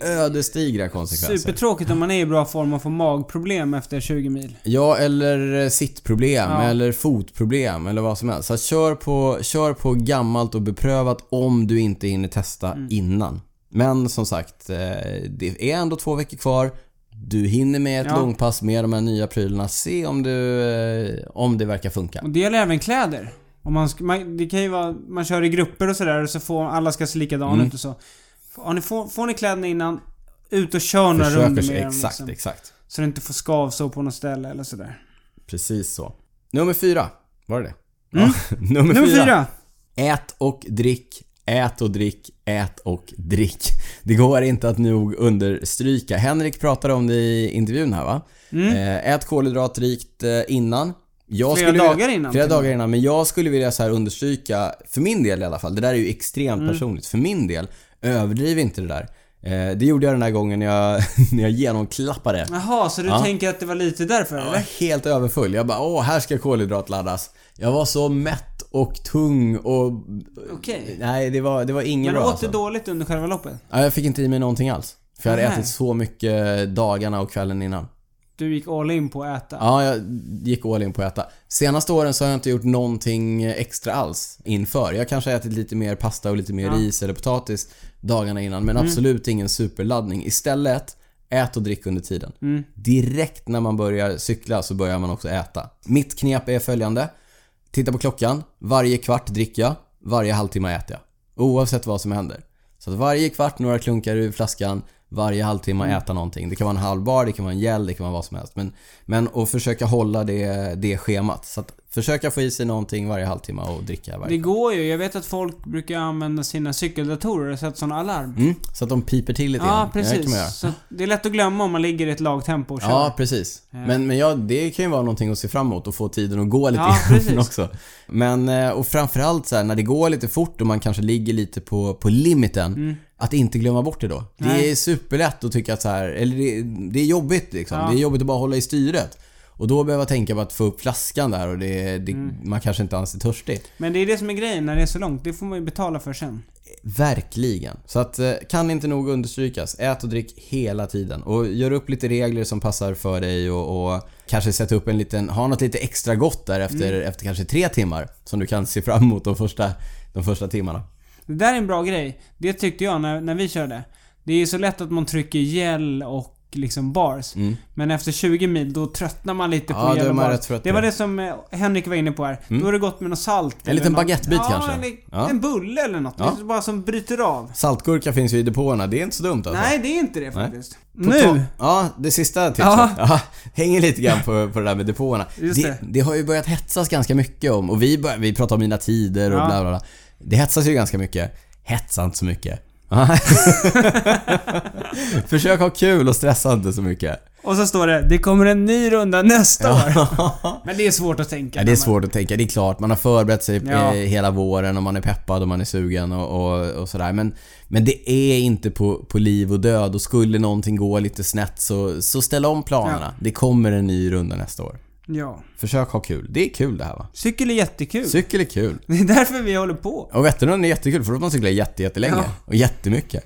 ödesdigra konsekvenser. Supertråkigt om man är i bra form och får magproblem efter 20 mil. Ja, eller eh, sittproblem, Ja. eller fotproblem, eller vad som helst. Så kör, på, kör på gammalt och beprövat om du inte hinner testa Mm. innan. Men som sagt, eh, det är ändå två veckor kvar. Du hinner med ett Ja. långpass med de här nya prylarna. Se om, du, eh, om det verkar funka. Och det gäller även kläder. Om man, man, det kan ju vara, man kör i grupper och sådär och så får alla ska se likadana Mm. ut och så. Har ni, får, får ni kläderna innan, ut och kör några Försöker runder med dem exakt, liksom. exakt. Så det inte får skavsår på något ställe eller sådär. Precis så. Nummer fyra. Var det det? Mm. Ja. *laughs* Nummer, Nummer fyra. fyra! Ät och drick, ät och drick, ät och drick. Det går inte att nog understryka. Henrik pratade om det i intervjun här va? Eh, Ät kolhydratrikt eh, innan. Jag Mm. Flera vilja- dagar innan, Flera dagar innan. Men jag skulle vilja så här understryka, för min del i alla fall, det där är ju extremt Mm. personligt. För min del, överdriv inte det där. Eh, det gjorde jag den här gången när jag, *laughs* när jag genomklappade. Jaha, så du Ja. tänker att det var lite därför Jag var eller? helt överfull. Jag bara åh, här ska kolhydrat laddas. Jag var så mätt och tung och... Okej. Nej, det var, det var inget Men bra åt alltså. du dåligt under själva loppet? Ja, jag fick inte i mig någonting alls. För jag hade Nej. ätit så mycket dagarna och kvällen innan. Du gick all in på att äta? Ja, jag gick all in på att äta. Senaste åren så har jag inte gjort någonting extra alls inför. Jag kanske har ätit lite mer pasta och lite mer Ja. ris eller potatis dagarna innan. Men absolut ingen superladdning. Istället, ät och drick under tiden. Mm. Direkt när man börjar cykla så börjar man också äta. Mitt knep är följande. Titta på klockan. Varje kvart dricker jag. Varje halvtimme äter jag. Oavsett vad som händer. Så att varje kvart några klunkar ur flaskan, varje halvtimme äta någonting. Det kan vara en halv bar, det kan vara en gel, det kan vara vad som helst. Men, men att försöka hålla det, det schemat. Så att försöka få i sig någonting varje halvtimme och dricka varje Det går ju. Jag vet att folk brukar använda sina cykeldatorer och sätta såna alarm. Mm, så att de piper till lite Ja. Det precis. göra. Så det är lätt att glömma om man ligger i ett lagtempo och kör. Ja, precis. Ja. Men, men ja, det kan ju vara någonting att se fram emot och få tiden att gå lite Ja, grann också. Men, eh, och framförallt så här, när det går lite fort och man kanske ligger lite på, på limiten, Mm. att inte glömma bort det då. Det Nej. är superlätt att tycka att så här, eller det, det är jobbigt liksom. Ja. Det är jobbigt att bara hålla i styret. Och då behöver jag tänka på att få upp flaskan där och det, det, Mm. man kanske inte ens är törstig. Men det är det som är grejen när det är så långt. Det får man ju betala för sen. Verkligen. Så att eh, kan inte nog understrykas. Ät och drick hela tiden. Och gör upp lite regler som passar för dig och, och kanske sätta upp en liten, ha något lite extra gott där efter, Mm. efter kanske tre timmar. Som du kan se fram emot de första, de första timmarna. Det där är en bra grej. Det tyckte jag när, när vi körde. Det är ju så lätt att man trycker gel och liksom bars. Mm. Men efter 20 mil, då tröttnar man lite på Ja, man bars. Det var det. som eh, Henrik var inne på här. Mm. Då är det gott med något salt. En liten något. baguettebit ja, kanske. Eller Ja. En bulle eller något. Ja. Bara som bryter av. Saltgurka finns ju i depåerna, det är inte så dumt alltså. Nej, det är inte det faktiskt. Nu! Ja, det sista tipset. Ja. *laughs* Ja. hänger lite grann på, på det där med depåerna. Just det, det. det har ju börjat hetsas ganska mycket om, och vi, bör, vi pratar om mina tider och Ja. bla bla bla. Det hetsas ju ganska mycket. Hetsa inte så mycket. *laughs* Försök ha kul och stressa inte så mycket. Och så står det, det kommer en ny runda nästa år. Men det är svårt att tänka. Ja, det är svårt att tänka. Det är klart, man har förberett sig Ja. eh, hela våren och man är peppad och man är sugen och, och, och sådär. Men, men det är inte på, på liv och död och skulle någonting gå lite snett så, så ställ om planerna. Det kommer en ny runda nästa år. Ja. Försök ha kul. Det är kul det här va? Cykel är jättekul. Cykel är kul. det är därför vi håller på. Och Vätternrundan är jättekul för då får man cykla jätte, jättelänge. Ja. Och jättemycket.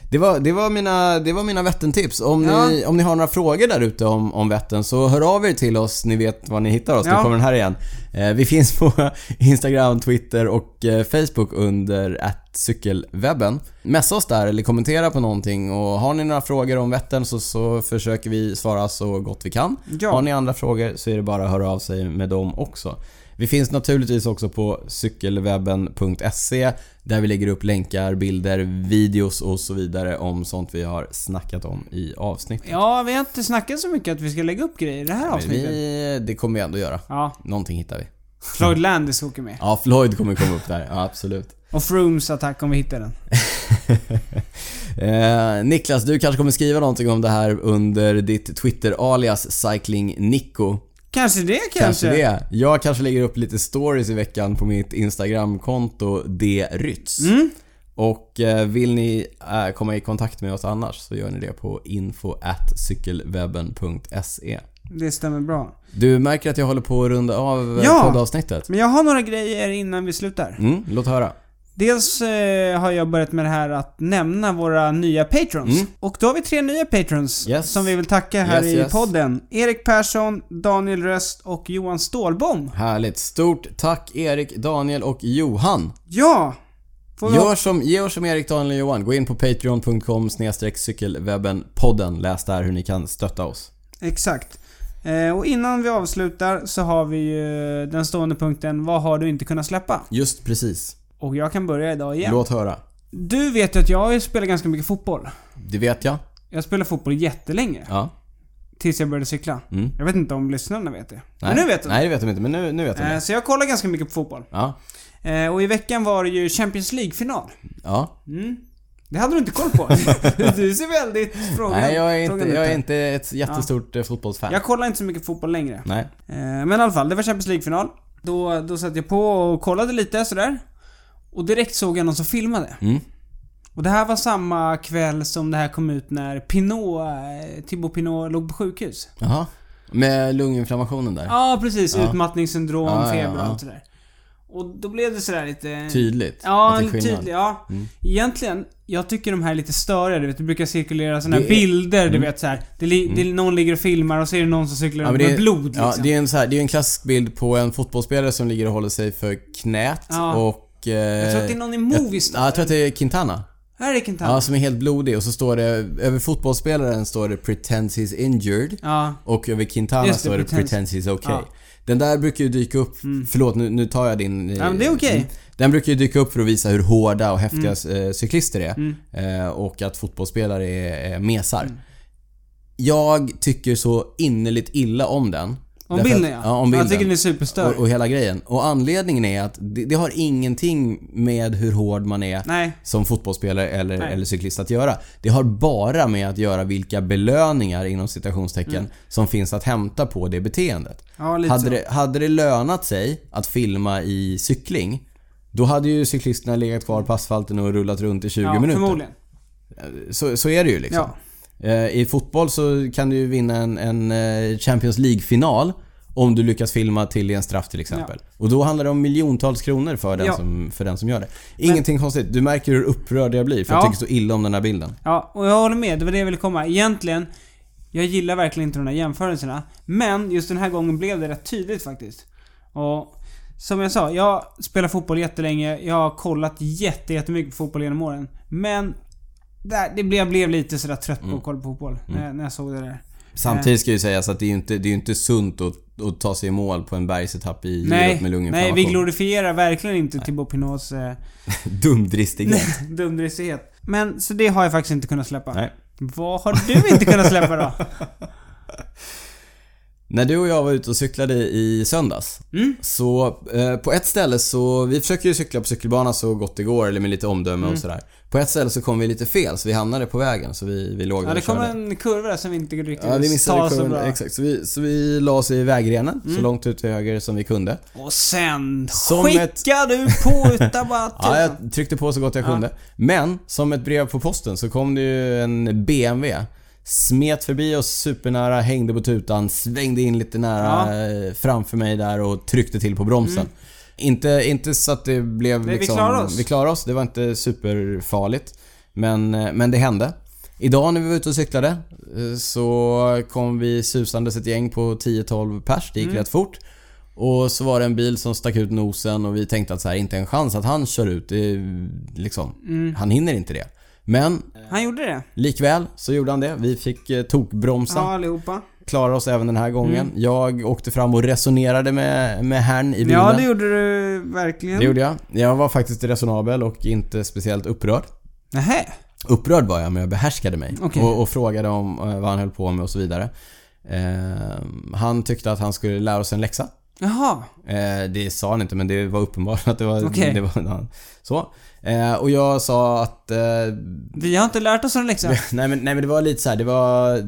Ja. Det var, det var mina, det var mina Vättern-tips. Om, ni, om ni har några frågor där ute om, om Vättern så hör av er till oss. Ni vet var ni hittar oss. Nu Ja. kommer den här igen. Eh, vi *laughs* finns på Instagram, Twitter och eh, Facebook under cykelwebben. Messa oss där eller kommentera på någonting och har ni några frågor om Vättern så, så försöker vi svara så gott vi kan. Ja. Har ni andra frågor så är det bara att höra av sig med dem också. Vi finns naturligtvis också på cykelwebben.se där vi lägger upp länkar, bilder, videos och så vidare om sånt vi har snackat om i avsnittet. Ja, vi har inte snackat så mycket att vi ska lägga upp grejer i det här Men avsnittet. vi, det kommer vi ändå göra. Ja, Någonting hittar vi. Floyd Landis åker med. Ja, Floyd kommer komma upp där. Ja, absolut. Och Frooms attack om vi hittar den. *laughs* Eh, Niklas, du kanske kommer skriva någonting om det här under ditt Twitter-alias Cycling Nico. Kanske det kanske? Kanske det. Jag kanske lägger upp lite stories i veckan på mitt Instagramkonto drytz. Mm. Och eh, vill ni eh, komma i kontakt med oss annars så gör ni det på info cykelwebben.se. Det stämmer bra. Du märker att jag håller på att runda av eh, Ja. poddavsnittet. Men jag har några grejer innan vi slutar. Mm, låt höra. Dels eh, har jag börjat med det här att nämna våra nya patrons. Mm. Och då har vi tre nya patrons Yes. som vi vill tacka här Yes, i yes. podden. Erik Persson, Daniel Röst och Johan Stålbom. Härligt. Stort tack Erik, Daniel och Johan. Ja! Får Gör som, gör som Erik, Daniel och Johan. Gå in på patreon.com cykelwebben-podden. Läs där hur ni kan stötta oss. Exakt. Eh, och innan vi avslutar så har vi ju den stående punkten Vad har du inte kunnat släppa? Just precis. Och jag kan börja idag igen. Låt höra. Du vet ju att jag spelat ganska mycket fotboll. Det vet jag. Jag spelade fotboll jättelänge. Ja. Tills jag började cykla. Mm. Jag vet inte om lyssnarna vet det. Nej. Men nu vet de. Nej, det vet de inte. Men nu, nu vet de Eh, det. så jag kollar ganska mycket på fotboll. Ja. Eh, och i veckan var det ju Champions League-final. Ja. Mm. Det hade du inte koll på. *laughs* du ser väldigt frågan, Nej, jag är inte, jag är inte ett jättestort ja. fotbollsfan. Jag kollar inte så mycket fotboll längre. Nej. Eh, men i alla fall, det var Champions League-final. Då, då satt jag på och kollade lite sådär. Och direkt såg jag någon som filmade. Mm. Och det här var samma kväll som det här kom ut när Pinot, eh, Thibaut Pinot låg på sjukhus. Jaha. Med lunginflammationen där. Ja, precis. Ja. Utmattningssyndrom, Ja, ja, feber och allt sådär. Och då blev det sådär lite... Tydligt. Ja, att det är en skillnad. tydlig, ja. Mm. Egentligen, jag tycker de här är lite störiga, du vet. Det brukar cirkulera såna här Det är- bilder, du Mm. vet så här. Det, li, det, någon ligger och filmar och så är det någon som cyklar Ja, det med blod liksom. Ja, det är en, så här, det är en klassisk bild på en fotbollsspelare som ligger och håller sig för knät och... Eh, jag tror att det är någon i jag, Movistar. ja, jag tror att det är Quintana. Här är Quintana. Ja, som är helt blodig och så står det, över fotbollsspelaren står det 'Pretends he's injured' Ja. och över Quintana det, står det pretends. he's okay' Ja. Mm. Den där brukar ju dyka upp, förlåt nu, nu tar jag din... eh, Ja, men det är okej. mm. Den brukar ju dyka upp för att visa hur hårda och häftiga Mm. eh, cyklister är. Eh, och att fotbollsspelare är, är mesar. Mm. Jag tycker så innerligt illa om den. Om bilden att- ja. ja. om bilden. Jag tycker den är superstörd. och, och hela grejen. Och anledningen är att det, det har ingenting med hur hård man är Nej. som fotbollsspelare eller, Nej. eller cyklist att göra. Det har bara med att göra vilka belöningar inom citationstecken som finns att hämta på det beteendet. Ja, lite Hade så. det, hade det lönat sig att filma i cykling, då hade ju cyklisterna legat kvar på asfalten och rullat runt i 20 ja, minuter. förmodligen. Så, så är det ju liksom. Eh, I fotboll så kan du ju vinna en, en eh, Champions League-final om du lyckas filma till en straff till exempel. Och då handlar det om miljontals kronor för den, Ja. som, för den som gör det. Ingenting konstigt. Du märker hur upprörd jag blir för Ja. jag tycker så illa om den här bilden. Ja, och jag håller med. Det var det jag ville komma. Egentligen, jag gillar verkligen inte de här jämförelserna. Men just den här gången blev det rätt tydligt faktiskt. Och som jag sa, jag spelar fotboll jättelänge. Jag har kollat jätte, jättemycket på fotboll genom åren. Men där, det blev, jag blev lite sådär trött Mm. på att kolla på fotboll när, när jag såg det där. Samtidigt ska ju sägas att det är ju inte, det är ju inte sunt att, att ta sig i mål på en bergsetapp i Nej, med nej vi lunginflammation. glorifierar verkligen inte Thibaut Pinots eh, *laughs* Dumdristighet. *laughs* dumdristighet. Men, så det har jag faktiskt inte kunnat släppa. Nej. Vad har du inte kunnat släppa då? *laughs* När du och jag var ute och cyklade i söndags Mm. Så eh, på ett ställe så, vi försöker ju cykla på cykelbana så gott det går eller med lite omdöme Mm. och sådär. På ett ställe så kom vi lite fel så vi hamnade på vägen så vi, vi låg där Ja, det och kom körde. en kurva där som vi inte riktigt Ja, vi sa missade så kurvan. bra. Exakt. Så vi, så vi la oss i vägrenen så långt ut till höger som vi kunde. Och sen Som skickar ett- du på utan *laughs* bara Ja, jag tryckte på så gott jag Ja. kunde. Men som ett brev på posten så kom det ju en BMW. Smet förbi oss supernära, hängde på tutan, svängde in lite nära eh, framför mig där och tryckte till på bromsen. Inte, inte så att det blev Mm. Nej, vi liksom... klarade oss. Vi klarade oss. Det var inte superfarligt. Men, eh, men det hände. Idag när vi var ute och cyklade eh, så kom vi susandes ett gäng på 10-12 pers. Det gick Mm. rätt fort. Och så var det en bil som stack ut nosen och vi tänkte att så här, inte en chans att han kör ut. Det liksom, Mm. Han hinner inte det. Men Han gjorde det. likväl så gjorde han det. Vi fick eh, tokbromsa. Ja, allihopa. Klarade oss även den här gången. Mm. Jag åkte fram och resonerade med, med herrn i bilen. Ja, det gjorde du verkligen. Det gjorde jag. Jag var faktiskt resonabel och inte speciellt upprörd. Nähä. Upprörd var jag, men jag behärskade mig. Okej. Och, och frågade om eh, vad han höll på med och så vidare. Eh, han tyckte att han skulle lära oss en läxa. Jaha. Eh, det sa han inte, men det var uppenbart att det var... Okej. Det var. Så. Eh, och jag sa att... Eh, Vi har inte lärt oss en läxa. *laughs* nej, men, nej men det var lite så här, det var...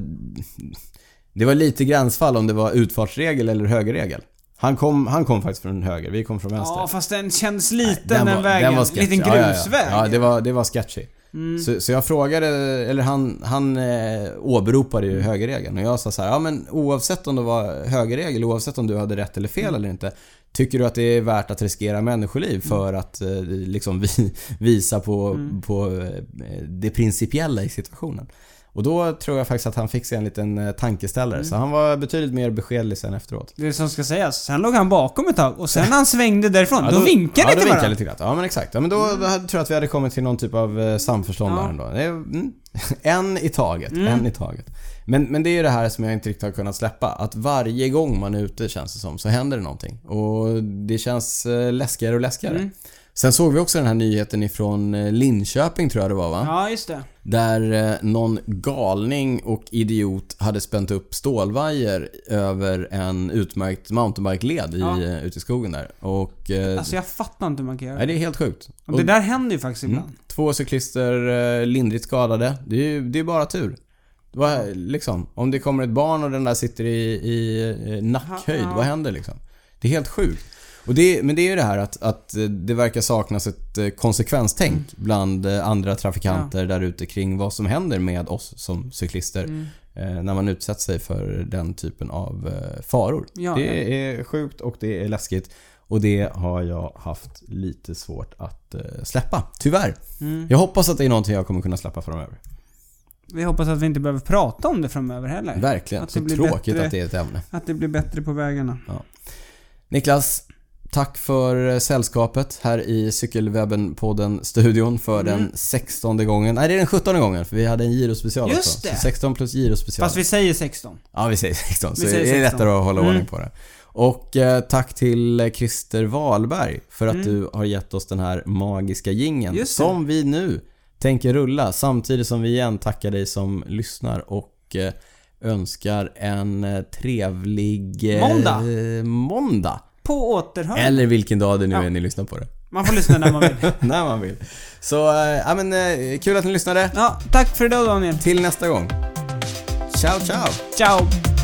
Det var lite gränsfall om det var utfartsregel eller högerregel. Han kom, han kom faktiskt från höger, vi kom från vänster. Ja, fast den känns liten Den den, var- vägen. den var sketchy. Liten Ja, ja, ja. grusväg. Ja, det var, det var sketchy. Mm. Så, så jag frågade, eller han, han eh, åberopade ju högerregeln och jag sa så här, ja men oavsett om det var högerregel, oavsett om du hade rätt eller fel eller inte. Tycker du att det är värt att riskera människoliv för att eh, liksom vi, visa på, Mm. på eh, det principiella i situationen? Och då tror jag faktiskt att han fick sig en liten eh, tankeställare. Mm. Så han var betydligt mer beskedlig sen efteråt. Det som ska sägas. Sen låg han bakom ett tag och sen när han svängde därifrån, *laughs* Ja, då, vinkade ja, då till varandra. lite glatt. Ja men exakt. Ja, men då, då hade- tror jag att vi hade kommit till någon typ av samförstånd Ja. där ändå. Mm, *laughs* en i taget. Mm. En i taget. Men, men det är ju det här som jag inte riktigt har kunnat släppa. Att varje gång man är ute känns det som, så händer det någonting. Och det känns eh, läskigare och läskigare. Mm. Sen såg vi också den här nyheten ifrån eh, Linköping tror jag det var va? Ja, just det. Där eh, någon galning och idiot hade spänt upp stålvajer över en utmärkt mountainbike-led i, Ja. eh, ute i skogen där. Och... Alltså jag fattar inte hur man kan göra Nej, det. det är helt sjukt. Och det där händer ju faktiskt ibland. Mm. Två cyklister lindrigt skadade. Det är ju det är bara tur. Vad, liksom, om det kommer ett barn och den där sitter i, i nackhöjd, Ja. vad händer liksom? Det är helt sjukt. Och det, men det är ju det här att, att det verkar saknas ett eh, konsekvenstänk Mm. bland eh, andra trafikanter där ute kring vad som händer med oss som cyklister Mm. eh, när man utsätter sig för den typen av faror. Ja, det är sjukt och det är läskigt. Och det har jag haft lite svårt att släppa, tyvärr. Mm. Jag hoppas att det är någonting jag kommer kunna släppa framöver. Vi hoppas att vi inte behöver prata om det framöver heller. Verkligen. Att det Så blir tråkigt bättre. att det är ett ämne. Att det blir bättre på vägarna. Niklas, tack för eh, sällskapet här i Cykelwebben-podden-studion för den 16 gången. Nej, det är den 17 gången för vi hade en girospecial Just också. det. Så 16 plus girospecial. Fast vi säger 16. Ja, vi säger 16. Så säger det är 16. lättare att hålla Mm. ordning på det. Och eh, tack till Christer Wahlberg för att Mm. du har gett oss den här magiska det. som vi nu tänker rulla samtidigt som vi igen tackar dig som lyssnar och eh, önskar en eh, trevlig eh, Måndag. måndag. På återhörande. Eller vilken dag det nu Ja. är ni lyssnar på det. Man får lyssna när man vill. *laughs* När man vill. Så, ja men kul att ni lyssnade. Ja, tack för idag Daniel. Till nästa gång. Ciao ciao! Ciao!